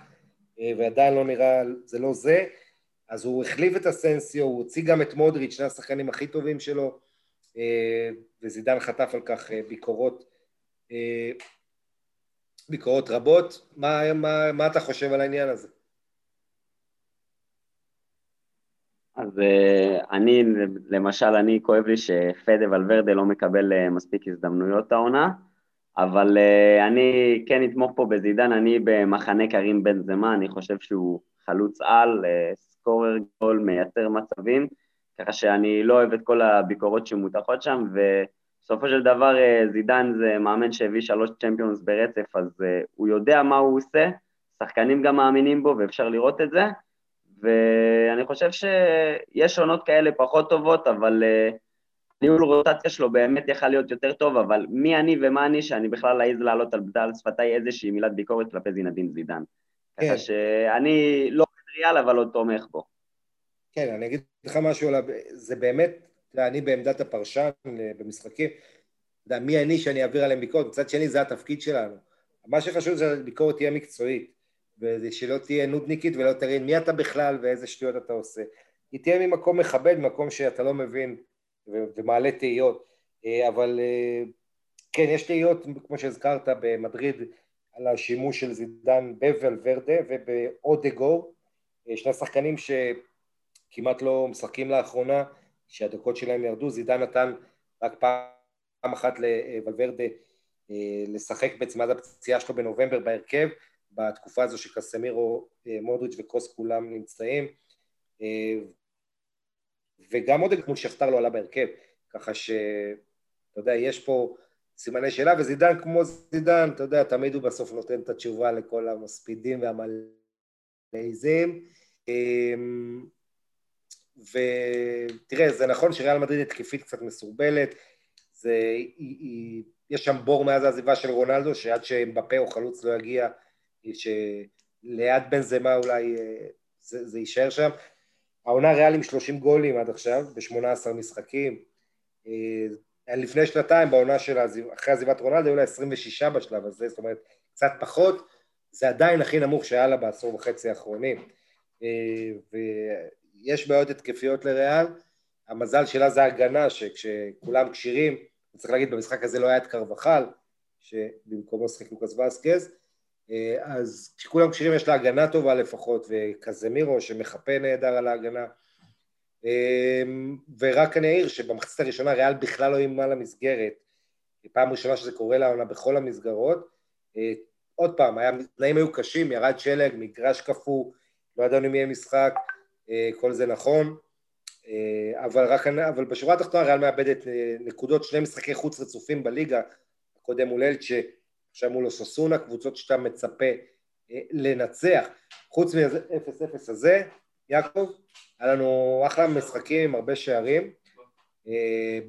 אה, ועדיין לא נראה, זה לא זה, אז הוא החליף את אסנסיו, הוא הוציא גם את מודריץ', שני השחקנים הכי טובים שלו, אה, וזידן חטף על כך ביקורות, ביקורות רבות. מה, מה, מה אתה חושב על העניין הזה? אז uh, אני, למשל, אני כואב לי שפדה ולוורדה לא מקבל uh, מספיק הזדמנויות העונה, אבל uh, אני כן אתמוך פה בזידן, אני במחנה קרים בן זמה, אני חושב שהוא חלוץ על, סקורר גול, מייצר מצבים, ככה שאני לא אוהב את כל הביקורות שמותחות שם, ובסופו של דבר uh, זידן זה מאמן שהביא שלוש צ'מפיונס ברצף, אז uh, הוא יודע מה הוא עושה, שחקנים גם מאמינים בו ואפשר לראות את זה, ואני חושב שיש עונות כאלה פחות טובות, אבל uh, ניהול רוטציה שלו באמת יכל להיות יותר טוב, אבל מי אני ומה אני שאני בכלל אעז לעלות על, על שפתיי איזושהי מילת ביקורת כלפי זינדין זידן. כן. ככה שאני לא ריאל, אבל עוד תומך בו. כן, אני אגיד לך משהו, זה באמת, אני בעמדת הפרשן אה, במשחקים, אתה יודע, מי אני שאני אעביר עליהם ביקורת, מצד שני זה התפקיד שלנו. מה שחשוב זה שהביקורת תהיה מקצועית. ושלא תהיה נודניקית ולא תראה מי אתה בכלל ואיזה שטויות אתה עושה. היא תהיה ממקום מכבד, מקום שאתה לא מבין ומעלה תהיות. אה, אבל אה, כן, יש תהיות, כמו שהזכרת, במדריד, על השימוש של זידן בוולברדה ובאודגור, אה, שני שחקנים שכמעט לא משחקים לאחרונה, שהדקות שלהם ירדו, זידן נתן רק פעם אחת לוולברדה לשחק בעצם עד הפציעה שלו בנובמבר בהרכב, בתקופה הזו שקסמירו, אה, מודריץ' וקרוס כולם נמצאים. אה, וגם עוד מול שכתר לא עלה בהרכב ככה שאתה יודע יש פה סימני שאלה וזידן כמו זידן אתה יודע תמיד הוא בסוף נותן את התשובה לכל המספידים והמלאיזים אה, ותראה זה נכון שריאל מדריד התקפית קצת מסורבלת זה, יש שם בור מאז העזיבה של רונלדו שעד שבפה או חלוץ לא יגיע שליד בן זמה אולי אה, זה, זה יישאר שם. העונה ריאל עם 30 גולים עד עכשיו, ב-18 משחקים. אה, לפני שנתיים, בעונה של אחרי עזיבת רונלדו, היו לה 26 בשלב הזה, זאת אומרת, קצת פחות, זה עדיין הכי נמוך שהיה לה בעשור וחצי האחרונים. ויש בעיות התקפיות לריאל, המזל שלה זה הגנה, שכשכולם כשירים, צריך להגיד, במשחק הזה לא היה את קרבחל, שבמקומו שחק לוקאס ואסקז, אה, אז כשכולם כשירים יש לה הגנה טובה לפחות, וקזמירו שמחפה נהדר על ההגנה. אה, ורק אני אעיר שבמחצית הראשונה ריאל בכלל לא אימה למסגרת, פעם ראשונה שזה קורה לעונה בכל המסגרות. אה, עוד פעם, התנאים היו קשים, ירד שלג, מגרש קפוא, לא ידענו אם יהיה משחק, כל זה נכון, אבל, רק, אבל בשורה התחתונה ריאל מאבדת נקודות, שני משחקי חוץ רצופים בליגה, הקודם מול אלצ'ה עכשיו מול אוססונה, קבוצות שאתה מצפה אה, לנצח. חוץ מ-0-0 הזה, יעקב, היה לנו אחלה משחקים עם הרבה שערים. אה,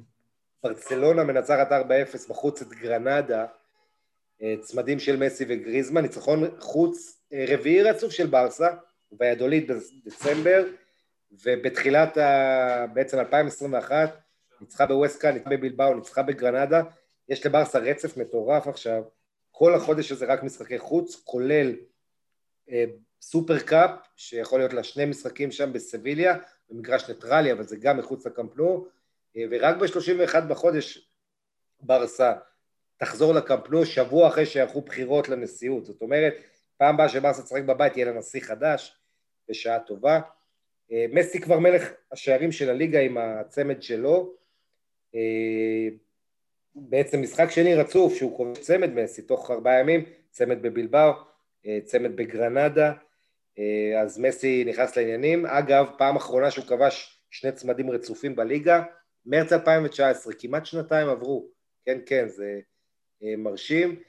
ברצלונה מנצחת 4-0 בחוץ את גרנדה, אה, צמדים של מסי וגריזמן, ניצחון חוץ רביעי רצוף של ברסה, בידולית בדצמבר, ובתחילת ה... בעצם 2021, ניצחה בווסקה, ניצחה בבלבאו, ניצחה בגרנדה, יש לברסה רצף מטורף עכשיו, כל החודש הזה רק משחקי חוץ, כולל אה, סופר קאפ, שיכול להיות לה שני משחקים שם בסביליה, במגרש ניטרלי, אבל זה גם מחוץ לקמפנו, ורק ב-31 בחודש ברסה תחזור לקמפנו שבוע אחרי שיערכו בחירות לנשיאות. זאת אומרת, פעם הבאה שברסה תשחק בבית יהיה לה נשיא חדש, בשעה טובה. מסי כבר מלך השערים של הליגה עם הצמד שלו. בעצם משחק שני רצוף שהוא כובש צמד מסי תוך ארבעה ימים, צמד בבלבאו, צמד בגרנדה, אז מסי נכנס לעניינים. אגב, פעם אחרונה שהוא כבש שני צמדים רצופים בליגה, מרץ 2019, כמעט שנתיים עברו, כן כן, זה אה, מרשים.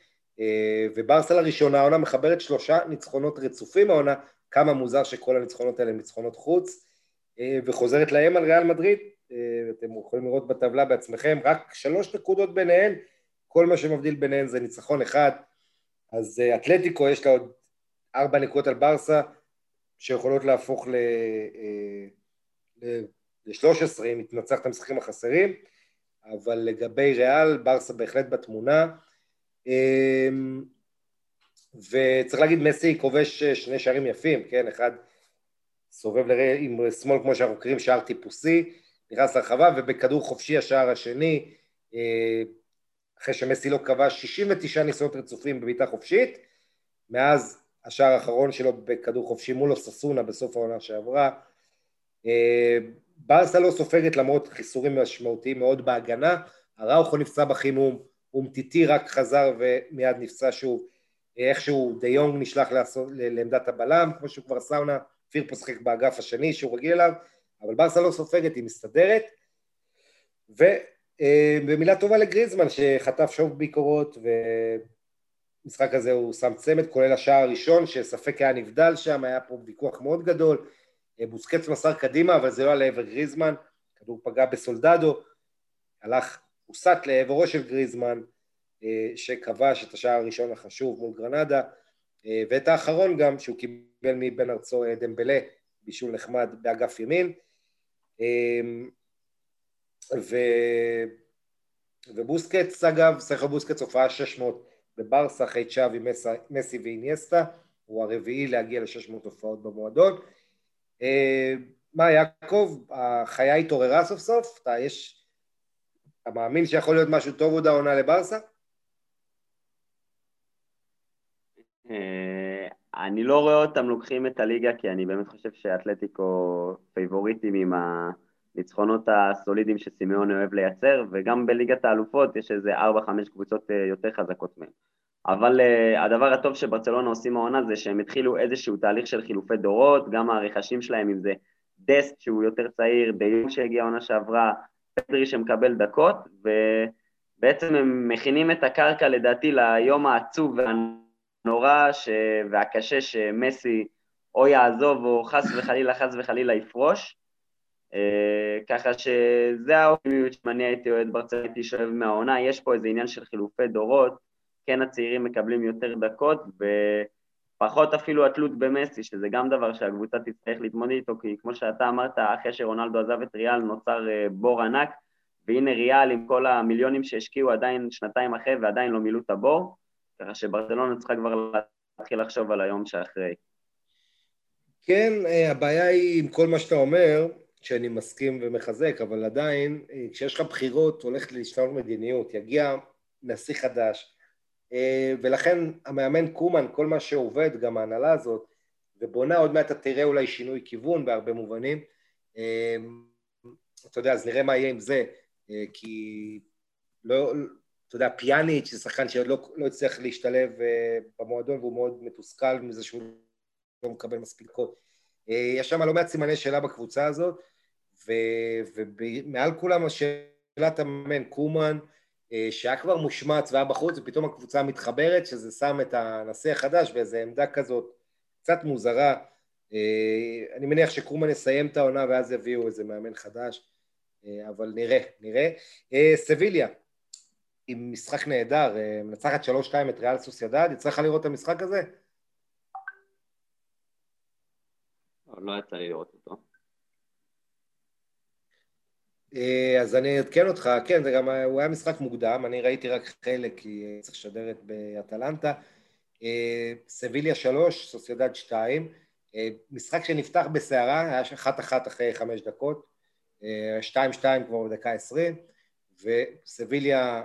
אה, וברסה לראשונה העונה מחברת שלושה ניצחונות רצופים העונה, כמה מוזר שכל הניצחונות האלה הם ניצחונות חוץ, אה, וחוזרת להם על ריאל מדריד, אתם יכולים לראות בטבלה בעצמכם, רק שלוש נקודות ביניהן, כל מה שמבדיל ביניהן זה ניצחון אחד, אז אתלטיקו יש לה עוד ארבע נקודות על ברסה, שיכולות להפוך ל... ל-13 אם היא תנצח את המשחקים החסרים, אבל לגבי ריאל, ברסה בהחלט בתמונה. וצריך להגיד, מסי כובש שני שערים יפים, כן? אחד סובב לראה עם שמאל כמו שאנחנו קוראים שער טיפוסי, נכנס לרחבה, ובכדור חופשי השער השני, אה, אחרי שמסי לא כבש 69 ניסיונות רצופים בבעיטה חופשית, מאז השער האחרון שלו בכדור חופשי מול אוססונה בסוף העונה שעברה. אה, ברסה לא סופגת למרות חיסורים משמעותיים מאוד בהגנה, הראוכו נפצע בחימום, אומטיטי רק חזר ומיד נפצע שוב, איכשהו דה יונג נשלח לעשות, לעמדת הבלם, כמו שהוא כבר סאונה, פירפו שחק באגף השני שהוא רגיל אליו, אבל ברסה לא סופגת, היא מסתדרת. ובמילה טובה לגריזמן שחטף שוב ביקורות ומשחק הזה הוא שם צמד, כולל השער הראשון שספק היה נבדל שם, היה פה ויכוח מאוד גדול, אה, בוסקץ מסר קדימה, אבל זה לא היה לעבר גריזמן, כדור פגע בסולדדו, הלך, הוסט לעברו של גריזמן, אה, שכבש את השער הראשון החשוב מול גרנדה, אה, ואת האחרון גם, שהוא קיבל מבן ארצו דמבלה, בישול נחמד באגף ימין. ו... ובוסקץ, אגב, סליחה בוסקץ הופעה 600 בברסה אחרי צ'אבי, מסי ואיניאסטה, הוא הרביעי להגיע ל-600 הופעות במועדון. אה, מה, יעקב, החיה התעוררה סוף סוף? אתה יש... אתה מאמין שיכול להיות משהו טוב עוד העונה לברסה? אה, אני לא רואה אותם לוקחים את הליגה, כי אני באמת חושב שאתלטיקו פייבוריטים עם הניצחונות הסולידיים שסימיון אוהב לייצר, וגם בליגת האלופות יש איזה 4-5 קבוצות אה, יותר חזקות מהם. אבל uh, הדבר הטוב שברצלונה עושים העונה זה שהם התחילו איזשהו תהליך של חילופי דורות, גם הרכשים שלהם, אם זה דסט שהוא יותר צעיר, דיון שהגיע העונה שעברה, פדרי שמקבל דקות, ובעצם הם מכינים את הקרקע לדעתי ליום העצוב והנורא ש... והקשה שמסי או יעזוב או חס וחלילה, חס וחלילה יפרוש. Uh, ככה שזה האופטימיות שאני הייתי אוהד ברצלונה, הייתי שואב מהעונה, יש פה איזה עניין של חילופי דורות, כן הצעירים מקבלים יותר דקות, ופחות אפילו התלות במסי, שזה גם דבר שהקבוצה תצטרך להתמודד איתו, כי כמו שאתה אמרת, אחרי שרונלדו עזב את ריאל נוצר אה, בור ענק, והנה ריאל עם כל המיליונים שהשקיעו עדיין שנתיים אחרי ועדיין לא מילאו את הבור, ככה שברצלונה צריכה כבר להתחיל לחשוב על היום שאחרי. כן, אה, הבעיה היא עם כל מה שאתה אומר, שאני מסכים ומחזק, אבל עדיין, אה, כשיש לך בחירות, הולכת להשתנות מדיניות, יגיע נשיא חדש, אה, ולכן המאמן קומן, כל מה שעובד, גם ההנהלה הזאת, ובונה, עוד מעט אתה תראה אולי שינוי כיוון בהרבה מובנים. אתה יודע, אז נראה מה יהיה עם זה, כי לא, אתה יודע, פיאניץ' זה שחקן שעוד לא, לא הצליח להשתלב במועדון והוא מאוד מתוסכל מזה שהוא לא מקבל מספיק דקות. יש שם לא מעט סימני שאלה בקבוצה הזאת, ומעל כולם השאלת המאמן קומן, אה, שהיה כבר מושמץ והיה בחוץ, ופתאום הקבוצה מתחברת, שזה שם את הנשיא החדש באיזו עמדה כזאת קצת מוזרה. אה, אני מניח שקרומן יסיים את העונה ואז יביאו איזה מאמן חדש, אה, אבל נראה, נראה. סביליה, עם משחק נהדר, מנצחת 3-2 את ריאל סוסיידד, יצא לך לראות את המשחק הזה? לא יצא לי לראות אותו. אה, אז אני אעדכן אותך, כן, זה גם, הוא היה משחק מוקדם, אני ראיתי רק חלק כי צריך לשדר את באטלנטה. אה, סביליה שלוש, סוסיידד שתיים, אה, משחק שנפתח בסערה, היה אחת אחת אחרי חמש דקות, 2-2 כבר בדקה 20, וסביליה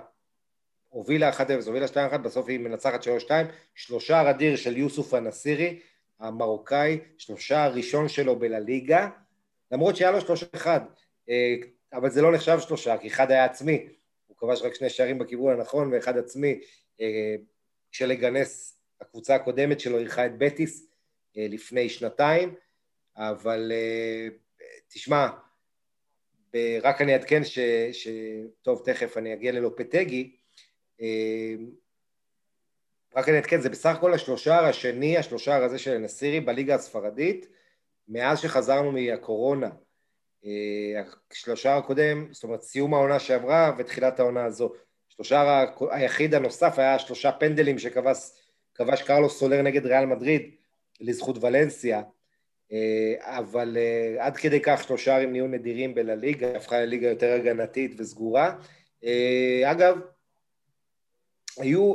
הובילה 1-0, הובילה 2-1, בסוף היא מנצחת 3-2, שלושה אדיר של יוסוף הנסירי, המרוקאי, שלושה הראשון שלו בלליגה, למרות שהיה לו שלושה אחד, אה, אבל זה לא נחשב שלושה, כי אחד היה עצמי, הוא כבש רק שני שערים בכיוון הנכון ואחד עצמי, אה, כשלגנס הקבוצה הקודמת שלו אירחה את בטיס אה, לפני שנתיים, אבל תשמע, רק אני אעדכן ש... ש... טוב, תכף אני אגיע ללופטגי, רק אני אעדכן, זה בסך הכל השלושה השני, השלושה הזה של נסירי בליגה הספרדית, מאז שחזרנו מהקורונה. אה, השלושה הקודם, זאת אומרת סיום העונה שעברה ותחילת העונה הזו. שלושה היחיד הנוסף היה שלושה פנדלים שכבש קרלוס סולר נגד ריאל מדריד לזכות ולנסיה, אה, אבל אה, עד כדי כך שלושה ערים נהיו נדירים בלליגה, הפכה לליגה יותר הגנתית וסגורה. אגב, היו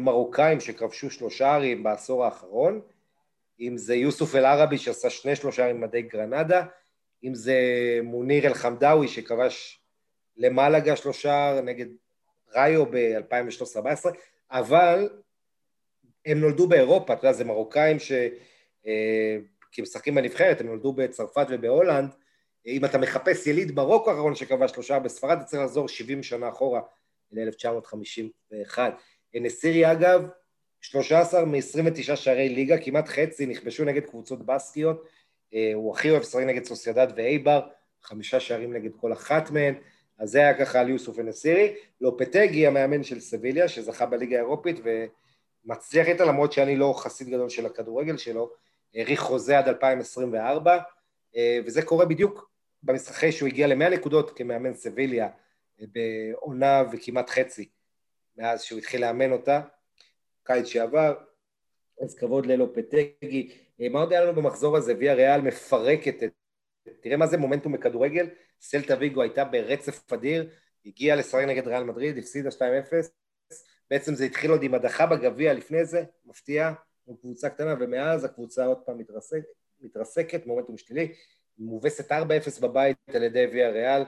מרוקאים שכבשו שלושה ערים בעשור האחרון, אם זה יוסוף אל-ערבי שעשה שני שלושה עם מדי גרנדה, אם זה מוניר אל-חמדאווי שכבש למלגה שלושה נגד ראיו ב-2013-2014, אבל הם נולדו באירופה, אתה יודע, זה מרוקאים ש... אה, כי משחקים בנבחרת, הם נולדו בצרפת ובהולנד, אם אתה מחפש יליד ברוקו האחרון שכבש שלושה בספרד, אתה צריך לחזור 70 שנה אחורה, ל-1951. נסירי אגב, 13 מ-29 שערי ליגה, כמעט חצי נכבשו נגד קבוצות בסקיות, אה, הוא הכי אוהב לשחק נגד סוסיידד ואייבר, חמישה שערים נגד כל אחת מהן, אז זה היה ככה על יוסוף ונסירי. לופטגי, המאמן של סביליה, שזכה בליגה האירופית ומצליח איתה, למרות שאני לא חסיד גדול של הכדורגל שלו, האריך חוזה עד 2024, אה, וזה קורה בדיוק במשחקי שהוא הגיע ל-100 נקודות כמאמן סביליה בעונה וכמעט חצי מאז שהוא התחיל לאמן אותה, קיץ שעבר, אז כבוד ללופטגי. אה, מה עוד היה לנו במחזור הזה? ויה ריאל מפרקת את... תראה מה זה מומנטום בכדורגל, סלטה ויגו הייתה ברצף אדיר, הגיעה לשחק נגד ריאל מדריד, הפסידה 2-0, בעצם זה התחיל עוד עם הדחה בגביע לפני זה, מפתיע, עם קבוצה קטנה, ומאז הקבוצה עוד פעם מתרסק, מתרסקת, מומנטום שלילי, מובסת 4-0 בבית על ידי ויה ריאל,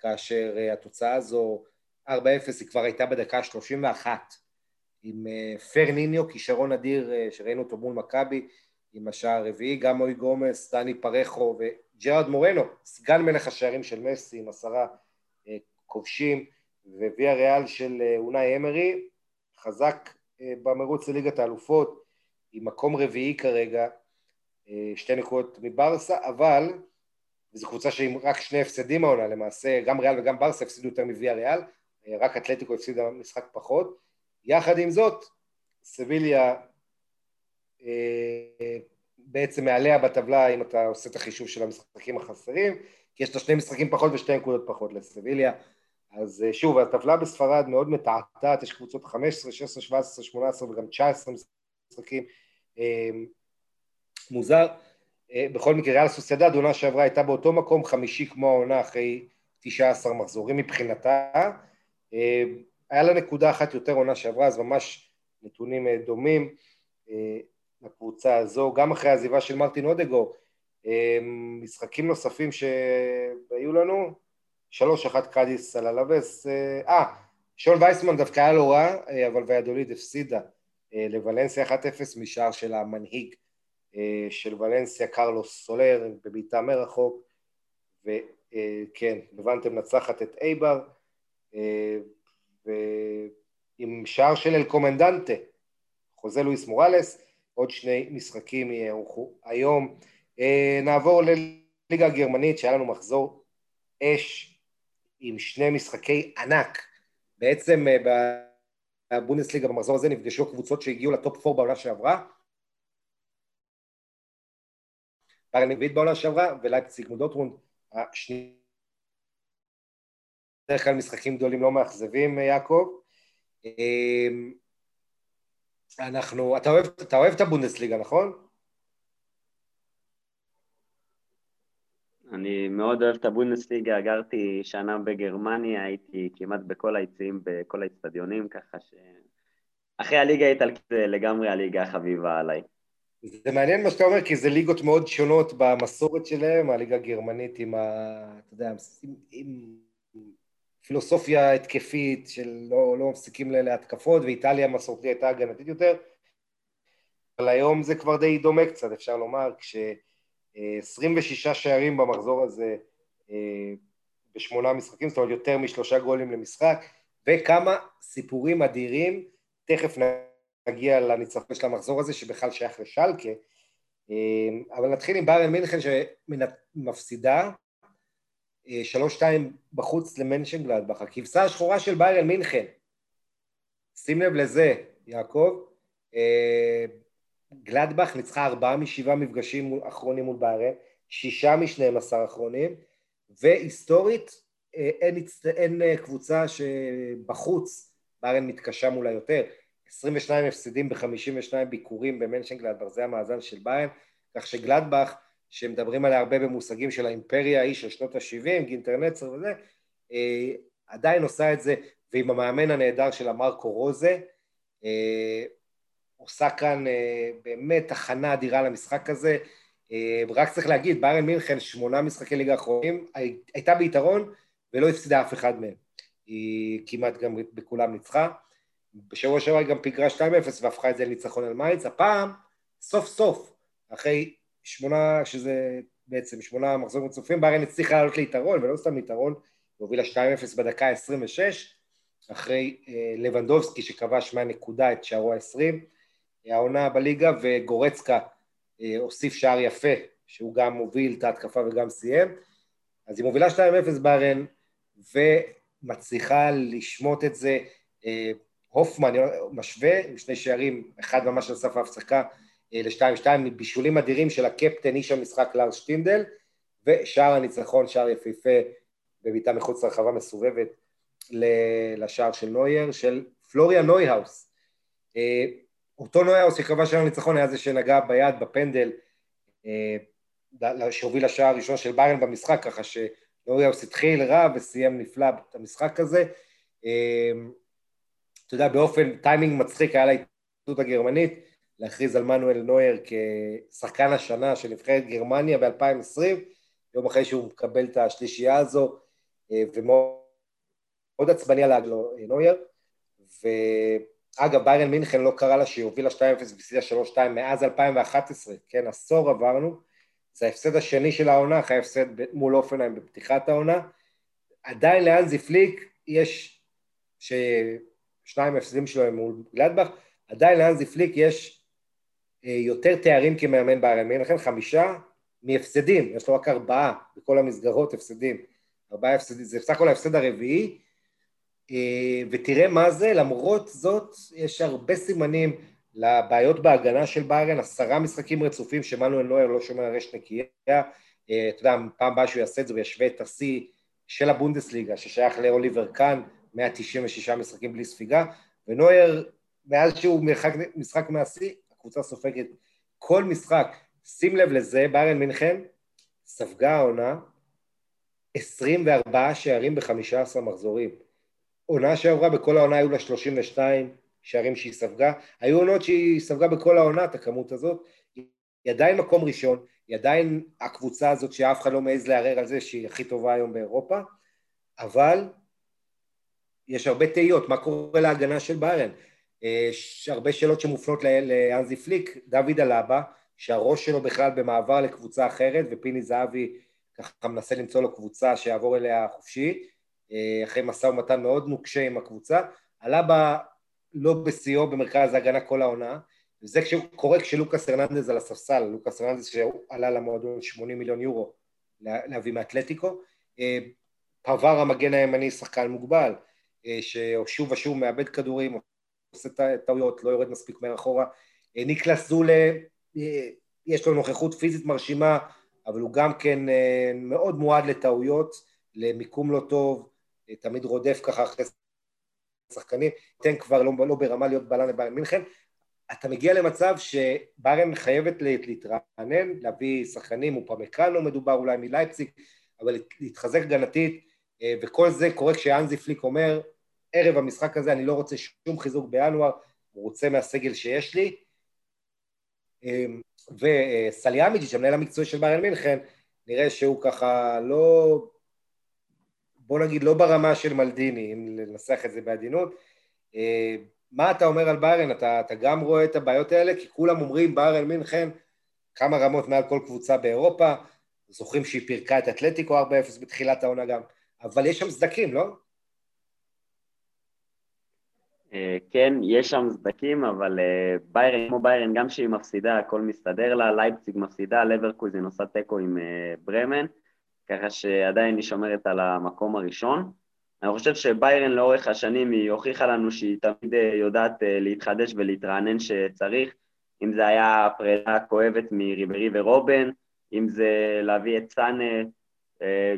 כאשר אה, התוצאה הזו 4-0 היא כבר הייתה בדקה 31 עם אה, פר ניניו, כישרון אדיר אה, שראינו אותו מול מכבי, עם השער הרביעי, גם מוי גומס, דני פרחו וג'רארד מורנו, סגן מלך השערים של מסי עם עשרה כובשים, וויה ריאל של אונאי אמרי, חזק במרוץ לליגת האלופות, עם מקום רביעי כרגע, שתי נקודות מברסה, אבל, וזו קבוצה שעם רק שני הפסדים העונה למעשה, גם ריאל וגם ברסה הפסידו יותר מוויה ריאל, רק אתלטיקו הפסידה משחק פחות, יחד עם זאת, סביליה אה, בעצם מעליה בטבלה אם אתה עושה את החישוב של המשחקים החסרים, כי יש לה שני משחקים פחות ושתי נקודות פחות לסביליה. אז אה, שוב, הטבלה בספרד מאוד מתעתעת, יש קבוצות 15, 16, 17, 18 וגם 19 משחקים. אה, מוזר. בכל מקרה, ריאל סוסיידד, עונה שעברה הייתה באותו מקום חמישי כמו העונה אחרי 19 מחזורים מבחינתה. היה לה נקודה אחת יותר עונה שעברה, אז ממש נתונים אה, דומים אה, לקבוצה הזו, גם אחרי העזיבה של מרטין אודגו, אה, משחקים נוספים שהיו לנו, שלוש אחת קאדיס על הלווס, אה, שון וייסמן דווקא היה לא רע, אבל ויאדוליד הפסידה לוולנסיה 1-0 משער של המנהיג של ולנסיה, קרלוס סולר, בבעיטה מרחוק, וכן, הבנתם, נצחת את אייבר, ועם שער של אל קומנדנטה, חוזה לואיס מוראלס, עוד שני משחקים יערכו היום. אה, נעבור לליגה הגרמנית, שהיה לנו מחזור אש עם שני משחקי ענק. בעצם אה, בבונדסליגה במחזור הזה נפגשו קבוצות שהגיעו לטופ 4 בעונה שעברה. רביעית בעונה שעברה ולייפציג מול דורטמונד השני בדרך כלל משחקים גדולים לא מאכזבים, יעקב. אמ, אנחנו, אתה אוהב, אתה אוהב את הבונדסליגה, נכון? אני מאוד אוהב את הבונדסליגה, גרתי שנה בגרמניה, הייתי כמעט בכל היציעים, בכל האצטדיונים, ככה ש... אחרי הליגה האיטלקית זה לגמרי הליגה החביבה עליי. זה מעניין מה שאתה אומר, כי זה ליגות מאוד שונות במסורת שלהם, הליגה הגרמנית עם ה... אתה יודע, עם, עם פילוסופיה התקפית של לא, לא מפסיקים להתקפות, ואיטליה המסורתי הייתה הגנתית יותר, אבל היום זה כבר די דומה קצת, אפשר לומר, כש-26 שערים במחזור הזה אה, בשמונה משחקים, זאת אומרת יותר משלושה גולים למשחק, וכמה סיפורים אדירים, תכף נגיע לניצחון של המחזור הזה, שבכלל שייך לשלקה, אה, אבל נתחיל עם בארן מינכן שמפסידה, אה, שלוש שתיים בחוץ למנשנגלדבך, הכבשה השחורה של ביירן מינכן. שים לב לזה, יעקב. גלדבך ניצחה ארבעה משבעה מפגשים אחרונים מול ביירן, שישה משניהם עשר אחרונים, והיסטורית אה, אין, אין אה, קבוצה שבחוץ ביירן מתקשה מולה יותר. 22 הפסדים ב-52 ביקורים במנשנגלדבך, זה המאזן של ביירן, כך שגלדבך, שמדברים עליה הרבה במושגים של האימפריה ההיא של שנות ה-70, גינטרנצר וזה, אה, עדיין עושה את זה, ועם המאמן הנהדר שלה מרקו רוזה, עושה כאן אה, באמת הכנה אדירה למשחק הזה. אה, רק צריך להגיד, ביירן מינכן, שמונה משחקי ליגה אחרונים, הייתה ביתרון ולא הפסידה אף אחד מהם. היא כמעט גם בכולם ניצחה. בשבוע שעבר היא גם פיגרה 2-0 והפכה את זה לניצחון על מייץ. הפעם, סוף סוף, אחרי שמונה, שזה בעצם שמונה מחזורים רצופים, ביירן הצליחה לעלות ליתרון, ולא סתם ליתרון, הובילה 2-0 בדקה ה-26, אחרי אה, לבנדובסקי שכבש מהנקודה את שערו ה-20. העונה בליגה, וגורצקה אה, הוסיף שער יפה, שהוא גם מוביל את ההתקפה וגם סיים. אז היא מובילה 2-0 ברן, ומצליחה לשמוט את זה. אה, הופמן משווה עם שני שערים, אחד ממש על סף ההפסקה אה, ל-2-2, בישולים אדירים של הקפטן, איש המשחק לארס שטינדל, ושער הניצחון, שער יפהפה בביתה מחוץ לרחבה מסובבת לשער של נוייר, של פלוריה נויהאוס. אותו נויאוס שקבע שער ניצחון היה זה שנגע ביד בפנדל אה, שהוביל לשער הראשון של ביירן במשחק, ככה שנויאוס התחיל רע וסיים נפלא את המשחק הזה. אה, אתה יודע, באופן טיימינג מצחיק היה להתאחדות הגרמנית להכריז על מנואל נויר כשחקן השנה של נבחרת גרמניה ב-2020, יום אחרי שהוא מקבל את השלישייה הזו, אה, ומאוד עצבני עלה לו נויר, ו... אגב, ביירן מינכן לא קרה לה שהיא הובילה 2-0 והפסידה 3-2 מאז 2011, כן, עשור עברנו, זה ההפסד השני של העונה, אחרי ההפסד מול אופנהיים בפתיחת העונה. עדיין לאנזי פליק יש, ששניים ההפסדים שלו הם מול גלדבך, עדיין לאנזי פליק יש אה, יותר תארים כמאמן ביירן מינכן, חמישה מהפסדים, יש לו רק ארבעה בכל המסגרות הפסדים, ארבעה הפסדים, זה בסך הכל ההפסד הרביעי, אה, ותראה מה זה, למרות זאת יש הרבה סימנים לבעיות בהגנה של ביירן, עשרה משחקים רצופים שמנואל נויר לא שומר על רשת נקייה, אה, אתה יודע, פעם הבאה שהוא יעשה את זה הוא ישווה את השיא של הבונדסליגה ששייך לאוליבר קאן, 196 משחקים בלי ספיגה, ונויר, מאז שהוא משחק, משחק מהשיא, הקבוצה סופגת כל משחק. שים לב לזה, ביירן מינכן ספגה העונה 24 שערים ב-15 מחזורים. עונה שעברה, בכל העונה היו לה 32 שערים שהיא ספגה. היו עונות שהיא ספגה בכל העונה את הכמות הזאת. היא עדיין מקום ראשון, היא עדיין הקבוצה הזאת שאף אחד לא מעז לערער על זה שהיא הכי טובה היום באירופה, אבל יש הרבה תהיות, מה קורה להגנה של ביירן? יש הרבה שאלות שמופנות לאנזי פליק, דוד אלאבה, שהראש שלו בכלל במעבר לקבוצה אחרת, ופיני זהבי ככה מנסה למצוא לו קבוצה שיעבור אליה חופשי, אה, אחרי משא ומתן מאוד נוקשה עם הקבוצה, עלה בה לא בשיאו במרכז ההגנה כל העונה, וזה קורה כשלוקאס הרננדז על הספסל, לוקאס הרננדז שעלה למועדון 80 מיליון יורו להביא מאתלטיקו, אה, פרבר המגן הימני שחקן מוגבל, אה, ששוב ושוב מאבד כדורים, עושה טעויות, לא יורד מספיק מהר אחורה, ניקלס זולה, יש לו נוכחות פיזית מרשימה, אבל הוא גם כן מאוד מועד לטעויות, למיקום לא טוב, תמיד רודף ככה אחרי שחקנים, תן כבר לא, לא ברמה להיות בלם לביירן מינכן, אתה מגיע למצב שביירן חייבת להתרענן, להביא שחקנים, אופמקאנו מדובר אולי מלייפציג, אבל להתחזק גנתית, אה, וכל זה קורה כשאנזי פליק אומר, ערב המשחק הזה אני לא רוצה שום חיזוק בינואר, הוא רוצה מהסגל שיש לי, וסליאמיג'יץ', המנהל המקצועי של ביירן מינכן, נראה שהוא ככה לא, בוא נגיד, לא ברמה של מלדיני, אם לנסח את זה בעדינות. מה אתה אומר על ביירן? אתה, אתה גם רואה את הבעיות האלה? כי כולם אומרים ביירן מינכן כמה רמות מעל כל קבוצה באירופה, זוכרים שהיא פירקה את אתלטיקו 4-0 בתחילת העונה גם, אבל יש שם סדקים, לא? אה, כן, יש שם סדקים, אבל אה, ביירן, כמו ביירן, גם כשהיא מפסידה, הכל מסתדר לה, לייפציג מפסידה, לברקוזין עושה תיקו עם אה, ברמן, ככה שעדיין היא שומרת על המקום הראשון. אני חושב שביירן לאורך השנים היא הוכיחה לנו שהיא תמיד יודעת להתחדש ולהתרענן שצריך, אם זה היה פרידה כואבת מריברי ורובן, אם זה להביא את סאנה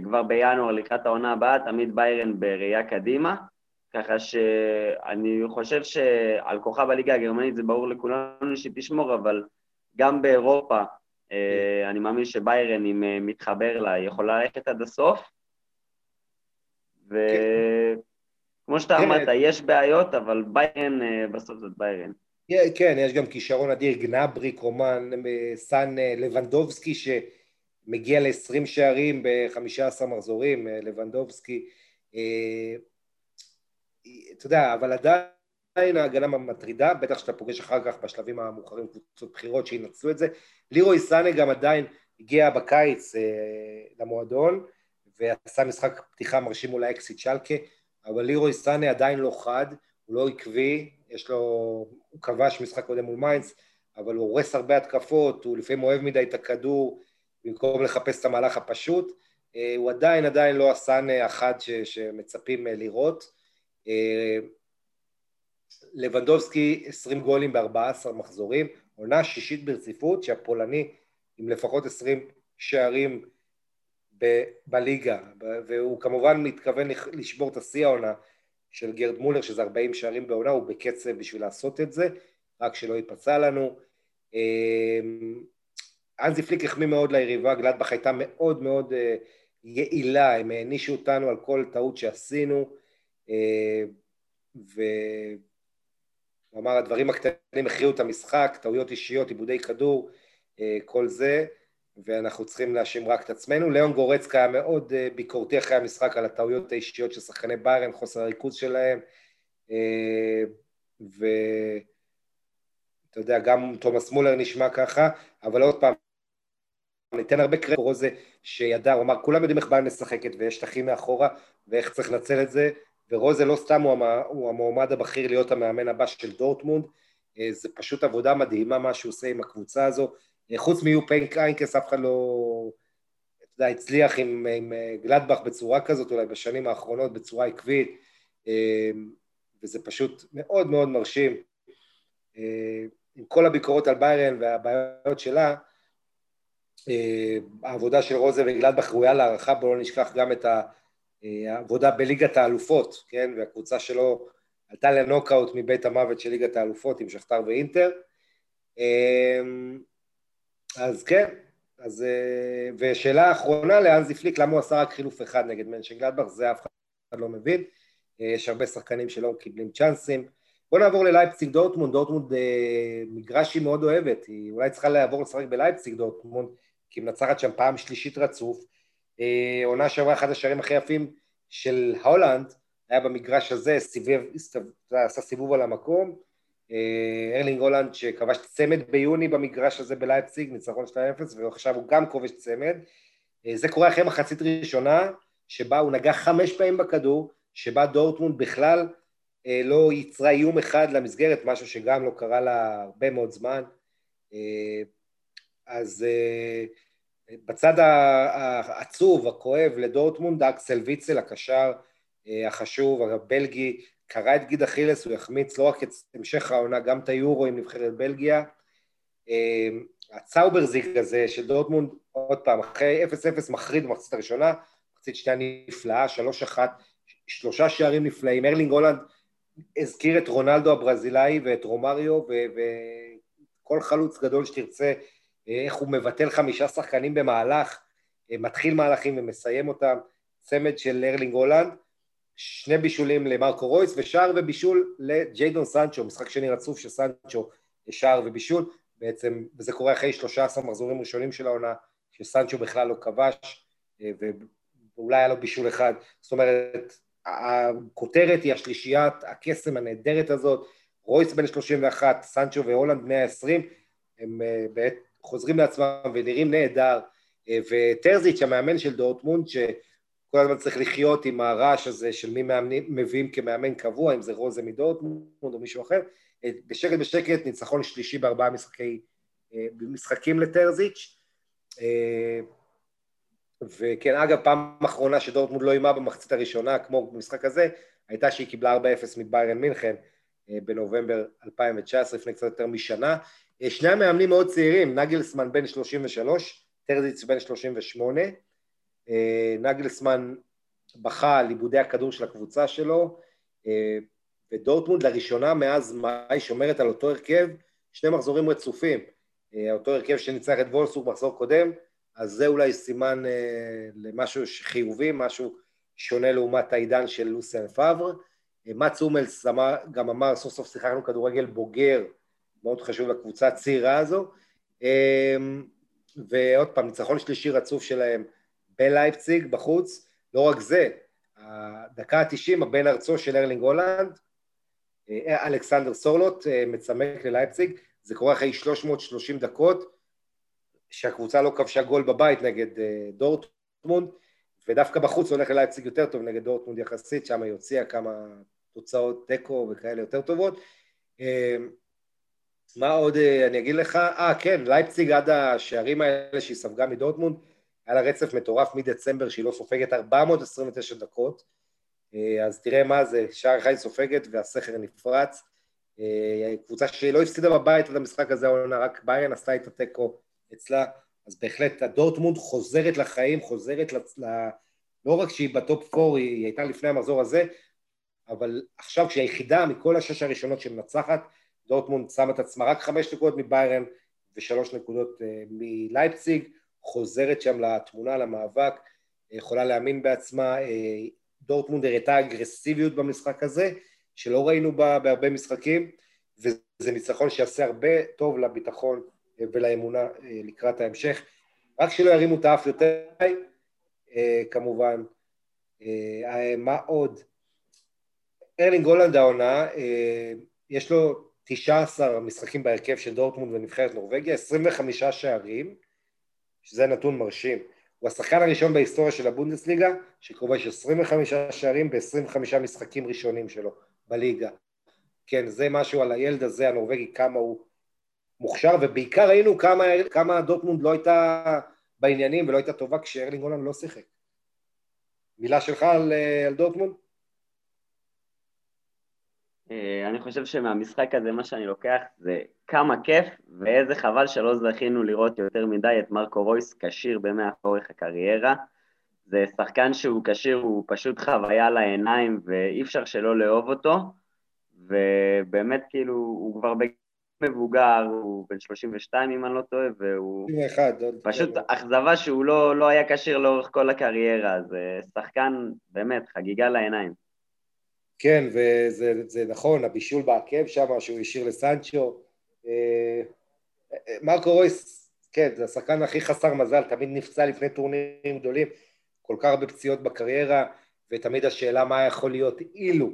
כבר בינואר לקראת העונה הבאה, תמיד ביירן בראייה קדימה. ככה שאני חושב שעל כוכב הליגה הגרמנית זה ברור לכולנו שהיא תשמור, אבל גם באירופה אה, אני מאמין שביירן, אם אה, מתחבר לה, יכולה ללכת עד הסוף. וכמו שאתה כן. אמרת, יש בעיות, אבל ביירן, אה, בסוף זאת ביירן. כן, יש גם כישרון אדיר, גנברי, קרומן, סאן לבנדובסקי, שמגיע ל-20 שערים ב-15 מחזורים, לבנדובסקי. אתה יודע, אבל עדיין ההגנה מטרידה, בטח שאתה פוגש אחר כך בשלבים המאוחרים קבוצות בחירות שינצלו את זה. לירוי סאנה גם עדיין הגיע בקיץ אה, למועדון, ועשה משחק פתיחה מרשים מול האקסית שלקה, אבל לירוי סאנה עדיין לא חד, הוא לא עקבי, יש לו, הוא כבש משחק קודם מול מיינץ, אבל הוא הורס הרבה התקפות, הוא לפעמים אוהב מדי את הכדור, במקום לחפש את המהלך הפשוט. אה, הוא עדיין עדיין לא הסאנה החד ש, שמצפים אה, לראות. אה, לבנדובסקי 20 גולים ב-14 מחזורים, עונה שישית ברציפות שהפולני עם לפחות 20 שערים ב- בליגה, והוא כמובן מתכוון לשבור את השיא העונה של גרד מולר שזה 40 שערים בעונה, הוא בקצב בשביל לעשות את זה, רק שלא ייפצע לנו. אנזי פליק החמיא מאוד ליריבה, גלדבך הייתה מאוד מאוד אה, יעילה, הם הענישו אותנו על כל טעות שעשינו, אה, ואמר הדברים הקטנים הכריעו את המשחק, טעויות אישיות, עיבודי כדור, אה, כל זה, ואנחנו צריכים להאשים רק את עצמנו. ליאון גורצקה היה מאוד ביקורתי אחרי המשחק על הטעויות האישיות של שחקני ביירן, חוסר הריכוז שלהם, ואתה יודע, גם תומאס מולר נשמע ככה, אבל עוד פעם, ניתן הרבה קרדיט רוזה שידע, הוא אמר, כולם יודעים איך ביירן משחקת ויש שטחים מאחורה ואיך צריך לנצל את זה, ורוזה לא סתם הוא, הוא המועמד הבכיר להיות המאמן הבא של דורטמונד, אה, זה פשוט עבודה מדהימה מה שהוא עושה עם הקבוצה הזו, אה, חוץ מיופנק איינקס אף אחד לא, אתה יודע, הצליח עם, עם אה, גלדבך בצורה כזאת, אולי בשנים האחרונות בצורה עקבית, וזה פשוט מאוד מאוד מרשים. עם כל הביקורות על ביירן והבעיות שלה, העבודה של רוזה וגלדבך ראויה להערכה, בואו לא נשכח גם את ה... העבודה בליגת האלופות, כן, והקבוצה שלו עלתה לנוקאוט מבית המוות של ליגת האלופות עם שכתר ואינטר. אמ, אז כן, אז, אה, ושאלה אחרונה להנזי פליק, למה הוא עשה רק חילוף אחד נגד מנשנגלדבך, זה אף אחד לא מבין, אה, יש הרבה שחקנים שלא מקבלים צ'אנסים. בואו נעבור ללייפציג דורטמונד, דורטמונד אה, מגרש שהיא מאוד אוהבת, היא אולי צריכה לעבור לשחק בלייפציג דורטמונד, כי היא מנצחת שם פעם שלישית רצוף, אה, עונה שעברה אחד השערים הכי יפים של הולנד, היה במגרש הזה, סיבב, עשה סיבוב על המקום, אה, ארלינג הולנד שכבש צמד ביוני במגרש הזה בלייפציג, ניצחון 2-0, ועכשיו הוא גם כובש צמד. אה, זה קורה אחרי מחצית ראשונה, שבה הוא נגע חמש פעמים בכדור, שבה דורטמונד בכלל לא ייצרה איום אחד למסגרת, משהו שגם לא קרה לה הרבה מאוד זמן. אז בצד העצוב, הכואב לדורטמונד, אקסל ויצל, הקשר אה, החשוב, הבלגי, קרע את גיד אכילס, הוא יחמיץ לא רק את המשך העונה, גם את היורו עם נבחרת בלגיה. אה, ה Zaubersieg הזה של דורטמונד, עוד פעם, אחרי 0-0 מחריד במחצית הראשונה, מחצית שנייה נפלאה, 3-1, שלושה שערים נפלאים. ארלינג הולנד הזכיר את רונלדו הברזילאי ואת רומריו, וכל חלוץ גדול שתרצה איך הוא מבטל חמישה שחקנים במהלך, אה, מתחיל מהלכים ומסיים אותם, צמד של ארלינג הולנד, שני בישולים למרקו רויס ושער ובישול לג'יידון סנצ'ו, משחק שני רצוף של סנצ'ו, שער ובישול. בעצם, וזה קורה אחרי 13 מחזורים ראשונים של העונה, שסנצ'ו בכלל לא כבש, ואולי היה לו בישול אחד, זאת אומרת, הכותרת היא השלישיית הקסם הנהדרת הזאת, רויס בן 31, סנצ'ו והולנד בני ה-20, הם אה, חוזרים לעצמם ונראים נהדר, אה, וטרזיץ' המאמן של דורטמונד, שכל הזמן צריך לחיות עם הרעש הזה של מי מאמנים, מביאים כמאמן קבוע, אם זה רוזה מדורטמונד או מישהו אחר, אה, בשקט בשקט ניצחון שלישי בארבעה משחקי, משחקים לטרזיץ', וכן, אגב, פעם אחרונה שדורטמונד לא אימה במחצית הראשונה, כמו במשחק הזה, הייתה שהיא קיבלה 4-0 מביירן מינכן בנובמבר 2019, לפני קצת יותר משנה. שני המאמנים מאוד צעירים, נגלסמן בן 33, טרזיץ בן 38. נגלסמן בכה על עיבודי הכדור של הקבוצה שלו, ודורטמונד לראשונה מאז מאי שומרת על אותו הרכב שני מחזורים רצופים. אותו הרכב שניצח את וולסבורג מחזור קודם, אז זה אולי סימן אה, למשהו חיובי, משהו שונה לעומת העידן של לוסיאן פאבר. אה, מאץ הומלס גם אמר, סוף סוף שיחקנו כדורגל בוגר, מאוד חשוב לקבוצה הצעירה הזו. אה, ועוד פעם, ניצחון שלישי רצוף שלהם בלייפציג, בחוץ. לא רק זה, הדקה ה-90, הבן ארצו של ארלינג הולנד, אה, אלכסנדר סורלוט, מצמק ללייפציג, זה קורה אחרי 330 דקות, שהקבוצה לא כבשה גול בבית נגד אה, דורטמונד, ודווקא בחוץ הולך להציג יותר טוב נגד דורטמונד יחסית, שם היא הוציאה כמה תוצאות תיקו וכאלה יותר טובות. אה, מה עוד אה, אני אגיד לך? אה, כן, לייפציג עד השערים האלה שהיא ספגה מדורטמונד, היה לה רצף מטורף מדצמבר שהיא לא סופגת 429 דקות, אז תראה מה זה, שער אחד היא סופגת והסכר נפרץ. קבוצה שהיא לא הפסידה בבית עד המשחק הזה העונה, רק ביירן עשתה את התיקו אצלה, אז בהחלט הדורטמונד חוזרת לחיים, חוזרת ל... לא רק שהיא ב top four, היא הייתה לפני המחזור הזה, אבל עכשיו כשהיא היחידה מכל השש הראשונות שמנצחת, דורטמונד שמה את עצמה רק חמש נקודות מביירן ושלוש נקודות אה, מלייפציג, חוזרת שם לתמונה, למאבק, יכולה להאמין בעצמה, uh, דורטמונד הראתה אגרסיביות במשחק הזה, שלא ראינו בה בהרבה משחקים, וזה ניצחון שיעשה הרבה טוב לביטחון ולאמונה אה, לקראת ההמשך. רק שלא ירימו את האף יותר, אה, כמובן. אה, מה עוד? ארלינג הולנד העונה, יש לו 19 משחקים בהרכב של דורטמונד ונבחרת נורבגיה, 25 שערים, שזה נתון מרשים. הוא השחקן הראשון בהיסטוריה של הבונדסליגה שכובש 25 שערים ב-25 משחקים ראשונים שלו בליגה. כן, זה משהו על הילד הזה הנורבגי, כמה הוא מוכשר, ובעיקר ראינו כמה, כמה דורטמונד לא הייתה בעניינים ולא הייתה טובה כשארלינג הולנד לא שיחק. מילה שלך על, אה, על דורטמונד? אה, אני חושב שמהמשחק הזה מה שאני לוקח זה כמה כיף ואיזה חבל שלא זכינו לראות יותר מדי את מרקו רויס כשיר במאה אורך הקריירה. זה שחקן שהוא כשיר, הוא פשוט חוויה לעיניים ואי אפשר שלא לאהוב אותו, ובאמת כאילו הוא כבר מבוגר, הוא בן 32 אם אני לא טועה, והוא... 31, פשוט אכזבה שהוא לא, לא היה כשיר לאורך כל הקריירה, זה שחקן באמת חגיגה לעיניים. כן, וזה נכון, הבישול בעקב שם שהוא השאיר לסנצ'ו. אה, מרקו רויס, כן, זה השחקן הכי חסר מזל, תמיד נפצע לפני טורנירים גדולים, כל כך הרבה פציעות בקריירה, ותמיד השאלה מה יכול להיות אילו.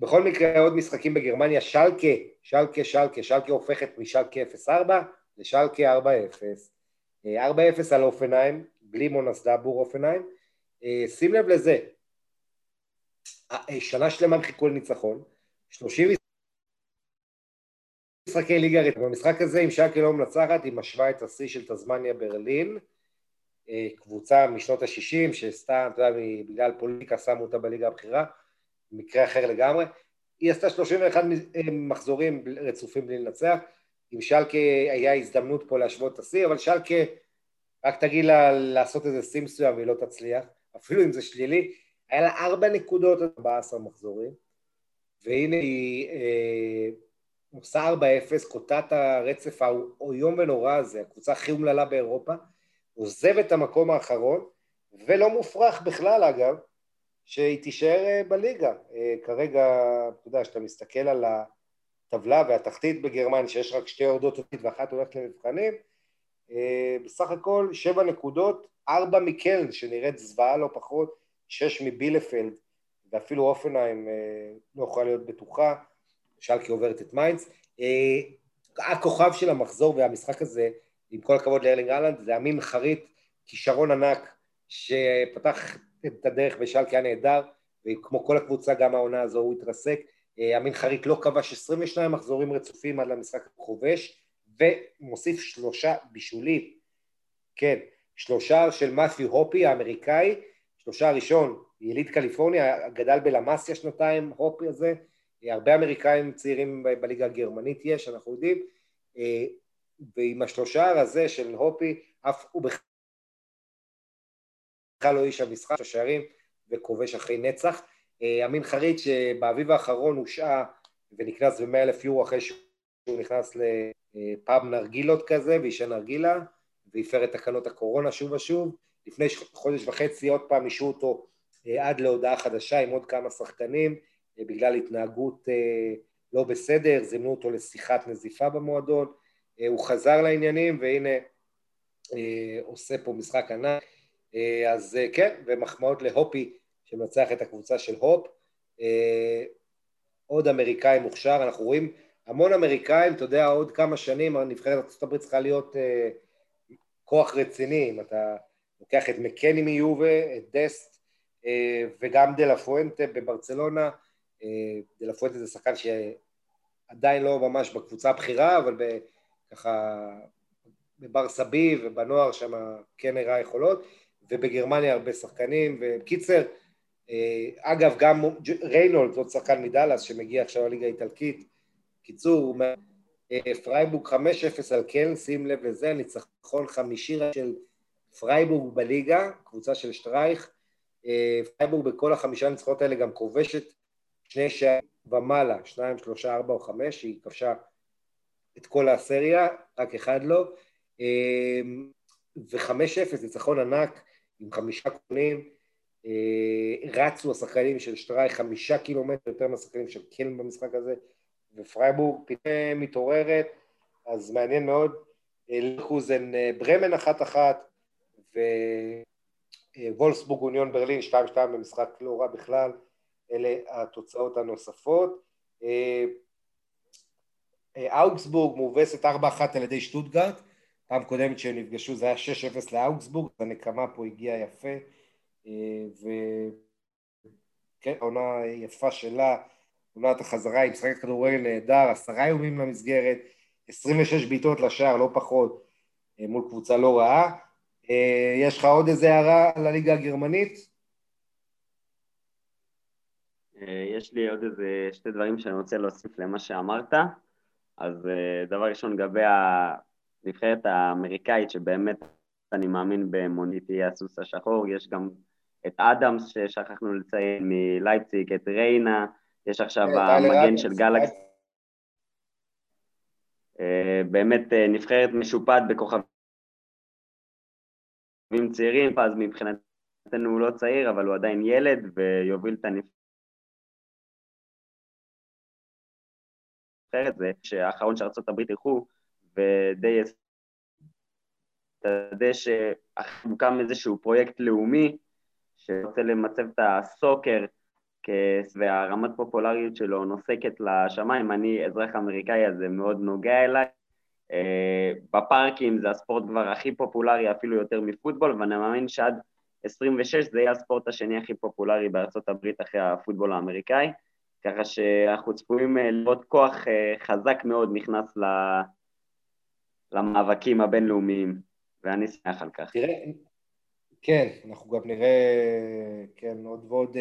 בכל מקרה עוד משחקים בגרמניה, שלקה, שלקה, שלקה, שלקה הופכת משלקה 0-4 לשלקה 4-0. 4-0 על אופנהיים, בלי מונס דאבור אופנהיים. אה, שים לב לזה, אה, שנה שלמה חיכו לניצחון, 30 משחקי ליגה רצופה. במשחק הזה, אם שלקה לא מנצחת, היא משווה את השיא של תזמניה ברלין, אה, קבוצה משנות ה-60, שסתם, אתה יודע, בגלל פוליטיקה שמו אותה בליגה הבכירה, מקרה אחר לגמרי. היא עשתה 31 מחזורים רצופים בלי לנצח. עם שלקה היה הזדמנות פה להשוות את השיא, אבל שלקה, רק תגיד לה לעשות איזה שיא מסוים והיא לא תצליח, אפילו אם זה שלילי. היה לה ארבע נקודות עד 14 מחזורים, והנה היא אה, עושה 4-0, קוטעת הרצף האיום ונורא הזה, הקבוצה הכי אומללה באירופה, עוזבת את המקום האחרון, ולא מופרך בכלל אגב, שהיא תישאר אה, בליגה. אה, כרגע, אתה יודע, כשאתה מסתכל על הטבלה והתחתית בגרמניה, שיש רק שתי יורדות ואחת הולכת למבחנים, אה, בסך הכל שבע נקודות, ארבע מקלן שנראית זוועה לא פחות, שש מבילפלד ואפילו הופנהיים אה, לא יכולה להיות בטוחה, שלקה עוברת את מיינץ. אה, הכוכב של המחזור והמשחק הזה, עם כל הכבוד לארלינג אהלנד, זה אמין חריט, כישרון ענק שפתח את הדרך בשלקי הנהדר, וכמו כל הקבוצה גם העונה הזו הוא התרסק. אמין חריט לא כבש 22 מחזורים רצופים עד למשחק הכובש, ומוסיף שלושה בישולים. כן, שלושה של מת'יו הופי האמריקאי, שלושה הראשון, יליד קליפורניה, גדל בלמאסיה שנתיים, הופי הזה, הרבה אמריקאים צעירים בליגה הגרמנית יש, אנחנו יודעים, ועם השלושה הזה של הופי, אף הוא בכלל לא איש המשחק, השערים וכובש אחרי נצח. אמין חריד שבאביב האחרון הושעה ונכנס ב-100 אלף יורו אחרי שהוא נכנס לפאב נרגילות כזה ועישן נרגילה והפר את תקנות הקורונה שוב ושוב. לפני חודש וחצי עוד פעם אישרו אותו אה, עד להודעה חדשה עם עוד כמה שחקנים אה, בגלל התנהגות אה, לא בסדר, זימנו אותו לשיחת נזיפה במועדון, הוא חזר לעניינים והנה עושה פה משחק ענק, אז כן, ומחמאות להופי שמנצח את הקבוצה של הופ, עוד אמריקאי מוכשר, אנחנו רואים המון אמריקאים, אתה יודע, עוד כמה שנים הנבחרת ארה"ב צריכה להיות כוח רציני, אם אתה לוקח את מקני מיובה, את דסט וגם דה פואנטה בברצלונה, דה פואנטה זה שחקן שעדיין לא ממש בקבוצה הבכירה, אבל ככה בבר סבי ובנוער שם כן הראה יכולות, ובגרמניה הרבה שחקנים, ובקיצר, אגב גם ריינולד, עוד שחקן מדאלאס שמגיע עכשיו לליגה האיטלקית, קיצור, פרייבורג 5-0 על קלן, שים לב לזה, ניצחון חמישי של פרייבורג בליגה, קבוצה של שטרייך, פרייבורג בכל החמישה ניצחונות האלה גם כובשת שני שערים ומעלה, שניים, שלושה, ארבע או חמש, היא כבשה את כל הסריה, רק אחד לא, וחמש אפס, ניצחון ענק עם חמישה כובשים, רצו השחקנים של שטרייך חמישה קילומטר יותר מהשחקנים של קלן במשחק הזה, ופרייבורג פתאום מתעוררת, אז מעניין מאוד, לרקוזן ברמן אחת אחת, ווולסבורג אוניון ברלין 2-2 במשחק לא רע בכלל, אלה התוצאות הנוספות. אוגסבורג מובסת 4-1 על ידי שטוטגרט, פעם קודמת שהם נפגשו זה היה 6-0 לאוגסבורג, הנקמה פה הגיעה יפה, וכן, עונה יפה שלה, עונת החזרה, היא משחקת כדורגל נהדר, עשרה איומים למסגרת, 26 בעיטות לשער, לא פחות, מול קבוצה לא רעה. יש לך עוד איזה הערה על הליגה הגרמנית? יש לי עוד איזה שתי דברים שאני רוצה להוסיף למה שאמרת. אז דבר ראשון, לגבי הנבחרת האמריקאית, שבאמת אני מאמין במונית תהיה הסוס השחור, יש גם את אדמס ששכחנו לציין מלייפציג, את ריינה, יש עכשיו המגן של גלקס. אה, באמת אה, נבחרת משופעת בכוכבים צעירים, אז מבחינתנו הוא לא צעיר, אבל הוא עדיין ילד ויוביל את הנבחרת. זה שהאחרון שארצות הברית ילכו, ודי יסתדה שהוקם איזשהו פרויקט לאומי שרוצה למצב את הסוקר והרמת פופולריות שלו נוסקת לשמיים, אני אזרח אמריקאי אז זה מאוד נוגע אליי. אה, בפארקים זה הספורט כבר הכי פופולרי אפילו יותר מפוטבול ואני מאמין שעד 26 זה יהיה הספורט השני הכי פופולרי בארצות הברית אחרי הפוטבול האמריקאי, ככה שאנחנו צפויים אה, לראות כוח אה, חזק מאוד נכנס למאבקים הבינלאומיים ואני שמח על כך. תראה, כן, אנחנו גם נראה, כן, עוד ועוד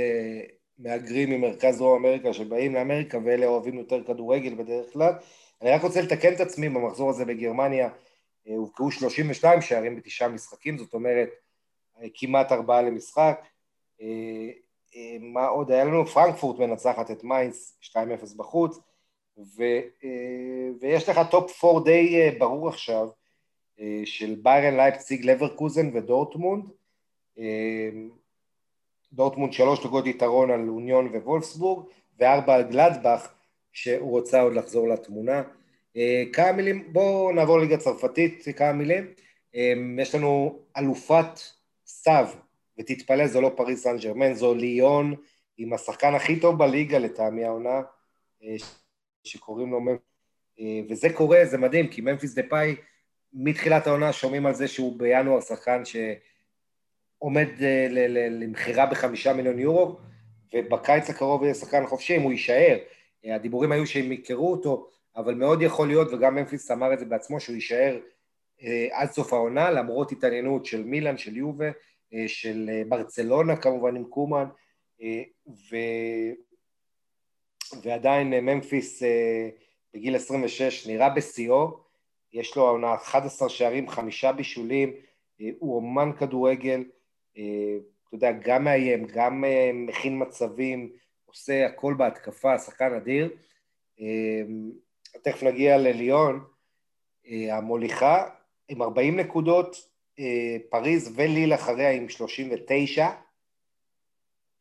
מהגרים ממרכז דרום אמריקה שבאים לאמריקה ואלה אוהבים יותר כדורגל בדרך כלל. אני רק רוצה לתקן את עצמי במחזור הזה בגרמניה, אה, הובקעו 32 שערים בתשעה משחקים, זאת אומרת אה, כמעט ארבעה למשחק. אה, מה עוד היה לנו? פרנקפורט מנצחת את מיינס 2-0 בחוץ, ו, ויש לך top 4 די ברור עכשיו של ביירן, לייפציג, לברקוזן ודורטמונד. דורטמונד שלוש נקודות יתרון על אוניון ווולפסבורג, וארבע על גלדבך, שהוא רוצה עוד לחזור לתמונה. כמה מילים, בואו נעבור לליגה צרפתית, כמה מילים. יש לנו אלופת סתיו, ותתפלא, זו לא פריס סן ג'רמן, זו ליון עם השחקן הכי טוב בליגה לטעמי העונה, שקוראים לו ממפיס, וזה קורה, זה מדהים, כי ממפיס דה פאי, מתחילת העונה שומעים על זה שהוא בינואר שחקן שעומד למכירה בחמישה מיליון יורו, ובקיץ הקרוב יהיה שחקן חופשי, אם הוא יישאר. הדיבורים היו שהם יכרו אותו, אבל מאוד יכול להיות, וגם ממפיס אמר את זה בעצמו, שהוא יישאר אה, עד סוף העונה, למרות התעניינות של מילאן, של יובה, אה, של אה, ברצלונה כמובן עם קומן, ו... ועדיין ממפיס בגיל 26 נראה בשיאו, יש לו העונה 11 שערים, חמישה בישולים, הוא אומן כדורגל, אתה יודע, גם מאיים, גם מכין מצבים, עושה הכל בהתקפה, שחקן אדיר. תכף נגיע לליון, המוליכה, עם 40 נקודות, אה, פריז וליל אחריה עם 39,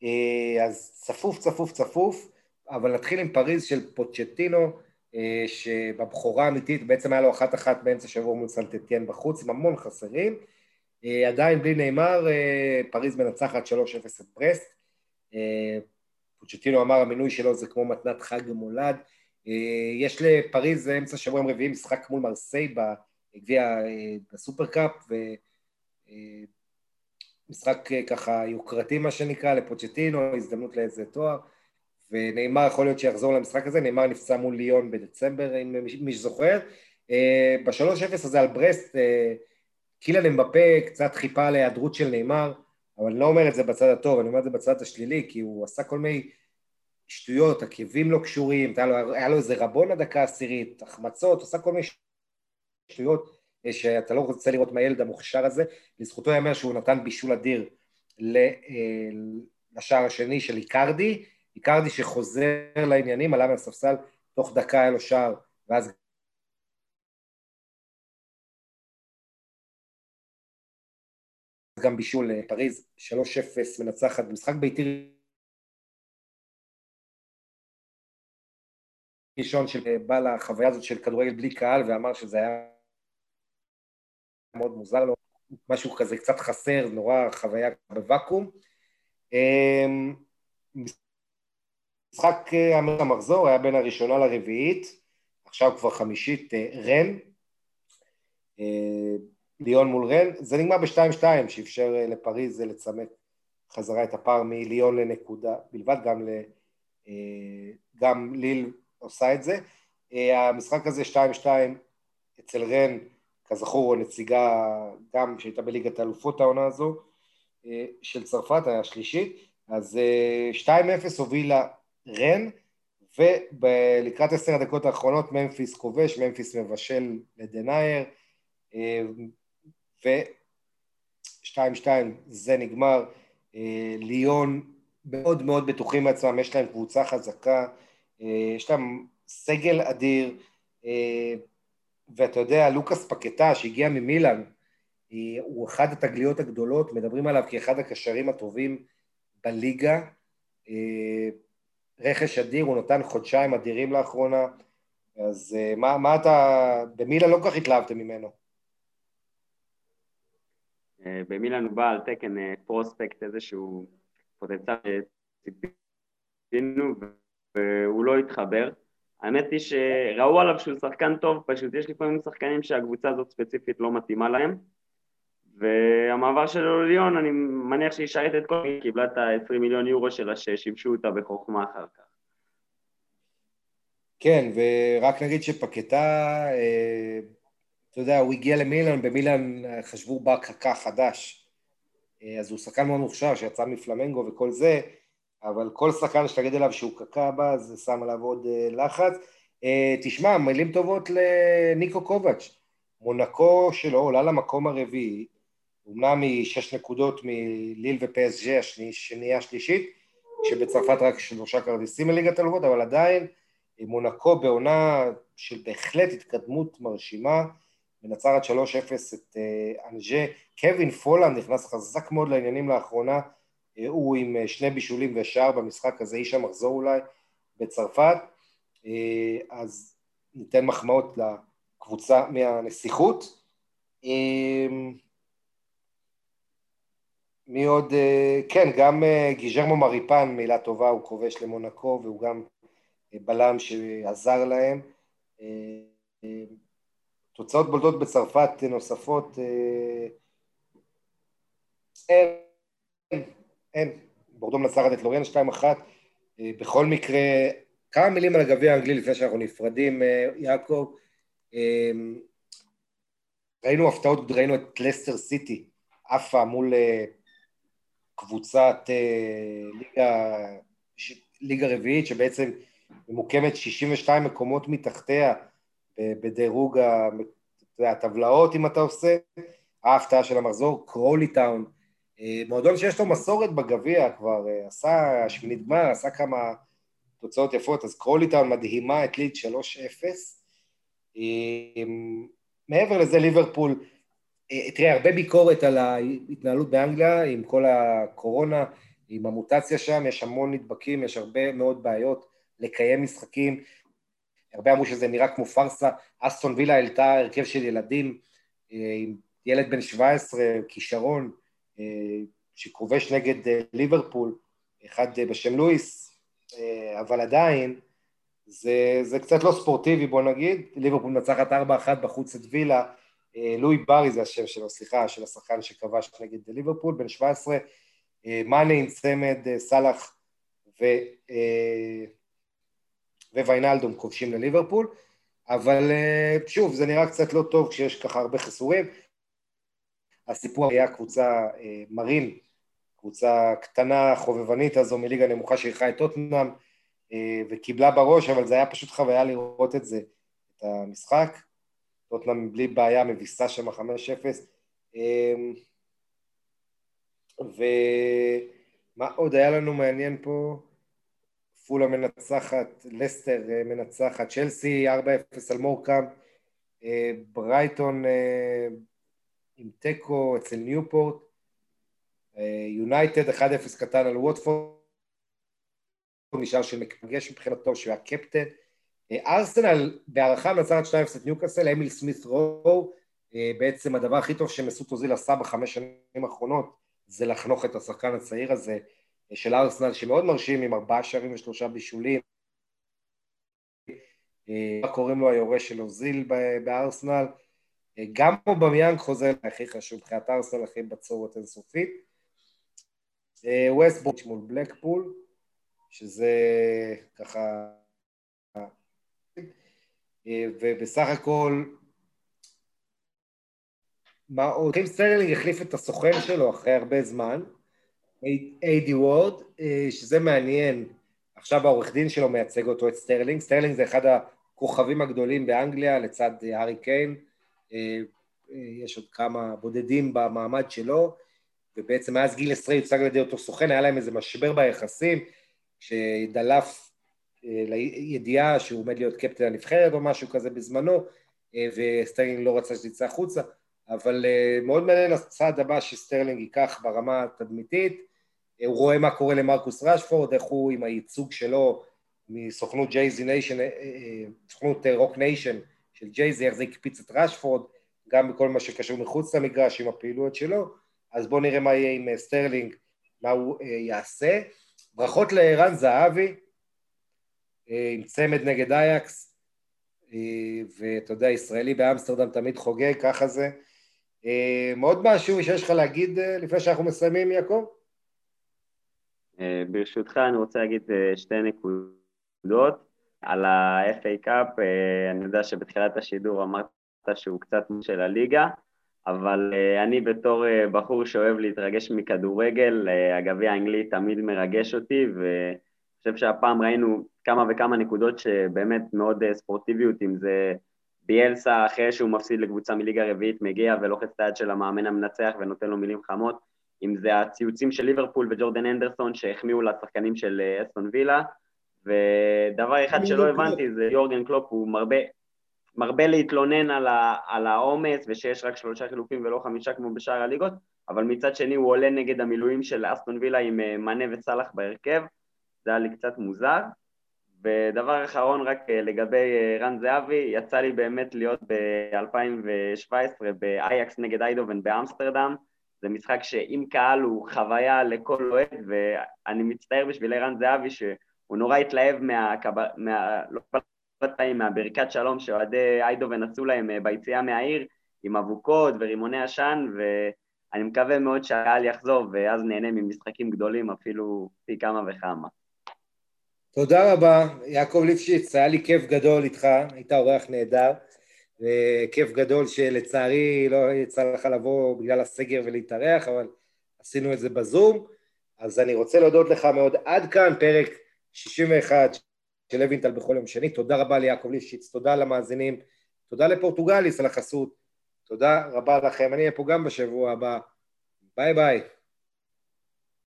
אה, אז צפוף, צפוף, צפוף, אבל נתחיל עם פריז של פוצ'טינו, אה, שבבכורה האמיתית בעצם היה לו אחת אחת באמצע שבוע מול סנטטיאן בחוץ, עם המון חסרים. עדיין בלי נאמר, פריז מנצחת 3-0 את ברסט. פוצ'טינו אמר המינוי שלו זה כמו מתנת חג מולד. יש לפריז אמצע שבוע עם רביעי משחק מול מרסיי גביע בסופרקאפ, ומשחק אה, ככה יוקרתי מה שנקרא, לפוצ'טינו, הזדמנות לאיזה תואר, ונאמר יכול להיות שיחזור למשחק הזה, נאמר נפצע מול ליון בדצמבר, אם מי שזוכר. אה, בשלוש אפס הזה על ברסט, אה, קילן אמבפה קצת חיפה על של נאמר, אבל אני לא אומר את זה בצד הטוב, אני אומר את זה בצד השלילי, כי הוא עשה כל מיני שטויות, עקבים לא קשורים, היה לו, היה לו איזה רבון הדקה העשירית, החמצות, עשה כל מיני שטויות אה, שאתה לא רוצה לראות מהילד המוכשר הזה, לזכותו ייאמר שהוא נתן בישול אדיר אה, לשער השני של איקרדי, איקרדי שחוזר לעניינים, עלה מהספסל, תוך דקה היה לו שער, ואז גם בישול לפריז, 3-0 מנצחת במשחק ביתי ראשון שבא לחוויה הזאת של כדורגל בלי קהל ואמר שזה היה מאוד מוזר לו, משהו כזה קצת חסר, נורא חוויה בוואקום. אמ, משחק אה, המחזור היה בין הראשונה לרביעית, עכשיו כבר חמישית אה, רן, אה, ליון מול רן, זה נגמר ב-2-2 שאפשר לפריז לצמק חזרה את הפער מליון לנקודה בלבד, גם, ל, גם ליל עושה את זה. המשחק הזה 2-2 אצל רן כזכור נציגה גם שהייתה בליגת האלופות העונה הזו אה, של צרפת, השלישית, אז 2-0 אה, הובילה רן, ולקראת עשר הדקות האחרונות ממפיס כובש, ממפיס מבשל לדנייר, אה, ו-2-2 זה נגמר. ליון מאוד מאוד בטוחים מעצמם, יש להם קבוצה חזקה, יש להם סגל אדיר, ואתה יודע, לוקאס פקטה שהגיע ממילאן, הוא אחד התגליות הגדולות, מדברים עליו כאחד הקשרים הטובים בליגה. אה, רכש אדיר, הוא נתן חודשיים אדירים לאחרונה, אז אה, מה, מה אתה... במילאן לא כל כך התלהבתם ממנו. אה, במילאן בא על תקן פרוספקט איזשהו פוטנציאל שציפינו והוא לא התחבר. האמת היא שראו עליו שהוא שחקן טוב, פשוט יש לפעמים שחקנים שהקבוצה הזאת ספציפית לא מתאימה להם והמעבר שלו לליון, אני מניח שהיא שייטת את כל... היא קיבלה את ה-20 מיליון יורו שלה ששימשו אותה בחוכמה אחר כך. כן, ורק נגיד שפקטה, אה, אתה יודע, הוא הגיע למילאן, במילאן חשבו בה קקה חדש. אה, אז הוא שחקן מאוד מוכשר שיצא מפלמנגו וכל זה, אבל כל שחקן שתגיד עליו שהוא קקע בה, זה שם עליו עוד אה, לחץ. אה, תשמע, מילים טובות לניקו קובץ'. מונקו שלו עולה למקום הרביעי, אומנם היא שש נקודות מליל ופסג'ה השנייה השלישית, שבצרפת רק שלושה כרטיסים מליגת הלוות, אבל עדיין אה, מונקו בעונה של בהחלט התקדמות מרשימה, מנצרת 3-0 את אנג'ה. קווין פולנד נכנס חזק מאוד לעניינים לאחרונה, הוא עם אה, שני בישולים ושער במשחק הזה, איש המחזור אולי, בצרפת. אז ניתן מחמאות לקבוצה מהנסיכות. מי עוד? כן, גם גיז'רמו מריפן, מילה טובה, הוא כובש למונקו והוא גם בלם שעזר להם. תוצאות בולטות בצרפת נוספות, אין, אין, בורדו מנצחת את לוריאן 2-1, בכל מקרה, כמה מילים על הגביע האנגלי לפני שאנחנו נפרדים, יעקב, ראינו הפתעות, ראינו את לסטר סיטי עפה מול קבוצת ליגה, ליגה רביעית שבעצם ממוקמת 62 מקומות מתחתיה בדירוג הטבלאות אם אתה עושה, ההפתעה של המחזור, קרולי טאון, מועדון שיש לו מסורת בגביע כבר, עשה שמינית גמר, עשה כמה תוצאות יפות, אז קרולי טאון מדהימה ליד 3-0. מעבר לזה ליברפול, תראה הרבה ביקורת על ההתנהלות באנגליה עם כל הקורונה, עם המוטציה שם, יש המון נדבקים, יש הרבה מאוד בעיות לקיים משחקים, הרבה אמרו שזה נראה כמו פארסה, אסטון וילה העלתה הרכב של ילדים עם ילד בן 17, כישרון, שכובש נגד ליברפול, אחד בשם לואיס, אבל עדיין זה, זה קצת לא ספורטיבי בוא נגיד, ליברפול מנצחת 4-1 בחוץ את וילה, לואי ברי זה השם שלו, סליחה, של השחקן שכבש נגד ליברפול, בן 17, מאנה עם צמד, סאלח ו... וויינלדום כובשים לליברפול, אבל שוב, זה נראה קצת לא טוב כשיש ככה הרבה חיסורים. הסיפור היה קבוצה מרין, קבוצה קטנה, חובבנית הזו מליגה נמוכה שאירחה את טוטנאם וקיבלה בראש, אבל זה היה פשוט חוויה לראות את זה, את המשחק. טוטנאם בלי בעיה מביסה שם 5-0. ומה עוד היה לנו מעניין פה? פולה מנצחת, לסטר מנצחת, צ'לסי 4-0 על מורקאם, ברייטון עם תיקו אצל ניופורט, יונייטד 1-0 קטן על ווטפורד, נשאר שמפגש מבחינתו שהוא היה קפטן, ארסנל בהערכה מנצחת 2-0 את ניוקאסל, אמיל סמית רו, בעצם הדבר הכי טוב שמסות אוזיל עשה בחמש שנים האחרונות זה לחנוך את השחקן הצעיר הזה של ארסנל שמאוד מרשים עם ארבעה שערים ושלושה בישולים. מה קוראים לו היורש של אוזיל בארסנל? גם פה במיאנג חוזר הכי חשוב מבחינת ארסנל הכי בצורת אינסופית. ווסט בוץ' מול בלקפול שזה ככה ובסך הכל מה עוד? קים סטרלינג החליף את הסוכן שלו אחרי הרבה זמן איידי וורד, שזה מעניין, עכשיו העורך דין שלו מייצג אותו את סטרלינג, סטרלינג זה אחד הכוכבים הגדולים באנגליה לצד הארי קיין, יש עוד כמה בודדים במעמד שלו, ובעצם מאז גיל עשרה יוצג על ידי אותו סוכן, היה להם איזה משבר ביחסים, שדלף לידיעה שהוא עומד להיות קפטן הנבחרת או משהו כזה בזמנו, וסטרלינג לא רצה שזה יצא החוצה, אבל מאוד מעניין הצעד הבא שסטרלינג ייקח ברמה התדמיתית, הוא רואה מה קורה למרקוס רשפורד, איך הוא עם הייצוג שלו מסוכנות ג'יי זי ניישן, סוכנות רוק ניישן של ג'יי זי, איך זה הקפיץ את רשפורד, גם בכל מה שקשור מחוץ למגרש עם הפעילויות שלו, אז בואו נראה מה יהיה עם סטרלינג, מה הוא יעשה. ברכות לערן זהבי, עם צמד נגד אייאקס, ואתה יודע, ישראלי באמסטרדם תמיד חוגג, ככה זה. עוד משהו שיש לך להגיד לפני שאנחנו מסיימים, יעקב? ברשותך אני רוצה להגיד שתי נקודות. על ה-FA קאפ, אני יודע שבתחילת השידור אמרת שהוא קצת של הליגה, אבל אני בתור בחור שאוהב להתרגש מכדורגל, הגביע האנגלי תמיד מרגש אותי, ואני חושב שהפעם ראינו כמה וכמה נקודות שבאמת מאוד ספורטיביות, אם זה ביאלסה אחרי שהוא מפסיד לקבוצה מליגה רביעית מגיע ולוחץ את היד של המאמן המנצח ונותן לו מילים חמות, אם זה הציוצים של ליברפול וג'ורדן אנדרסון שהחמיאו לשחקנים של אסטון וילה, ודבר אחד שלא הבנתי זה יורגן קלופ, הוא מרבה, מרבה להתלונן על, ה, על העומס ושיש רק שלושה חילופים ולא חמישה כמו בשאר הליגות, אבל מצד שני הוא עולה נגד המילואים של אסטון וילה עם מנה וסאלח בהרכב, זה היה לי קצת מוזר. ודבר אחרון רק לגבי רן זהבי, יצא לי באמת להיות ב-2017 באייקס נגד איידובן באמסטרדם, זה משחק שעם קהל הוא חוויה לכל אוהד, ואני מצטער בשביל ערן זהבי שהוא נורא התלהב מה... מה... לא פעמים מהברכת שלום שאוהדי איידובן עשו להם אה, ביציאה מהעיר, עם אבוקות ורימוני עשן, ואני מקווה מאוד שהקהל יחזור, ואז נהנה ממשחקים גדולים אפילו פי כמה וכמה. תודה רבה, יעקב ליפשיץ, היה לי כיף גדול איתך, היית אורח נהדר. וכיף גדול שלצערי לא יצא לך לבוא בגלל הסגר ולהתארח, אבל עשינו את זה בזום. אז אני רוצה להודות לך מאוד. עד כאן פרק 61 של לוינטל בכל יום שני. תודה רבה ליעקב לישיץ, תודה למאזינים, תודה לפורטוגליס על החסות. תודה רבה לכם. אני אהיה פה גם בשבוע הבא. ביי ביי.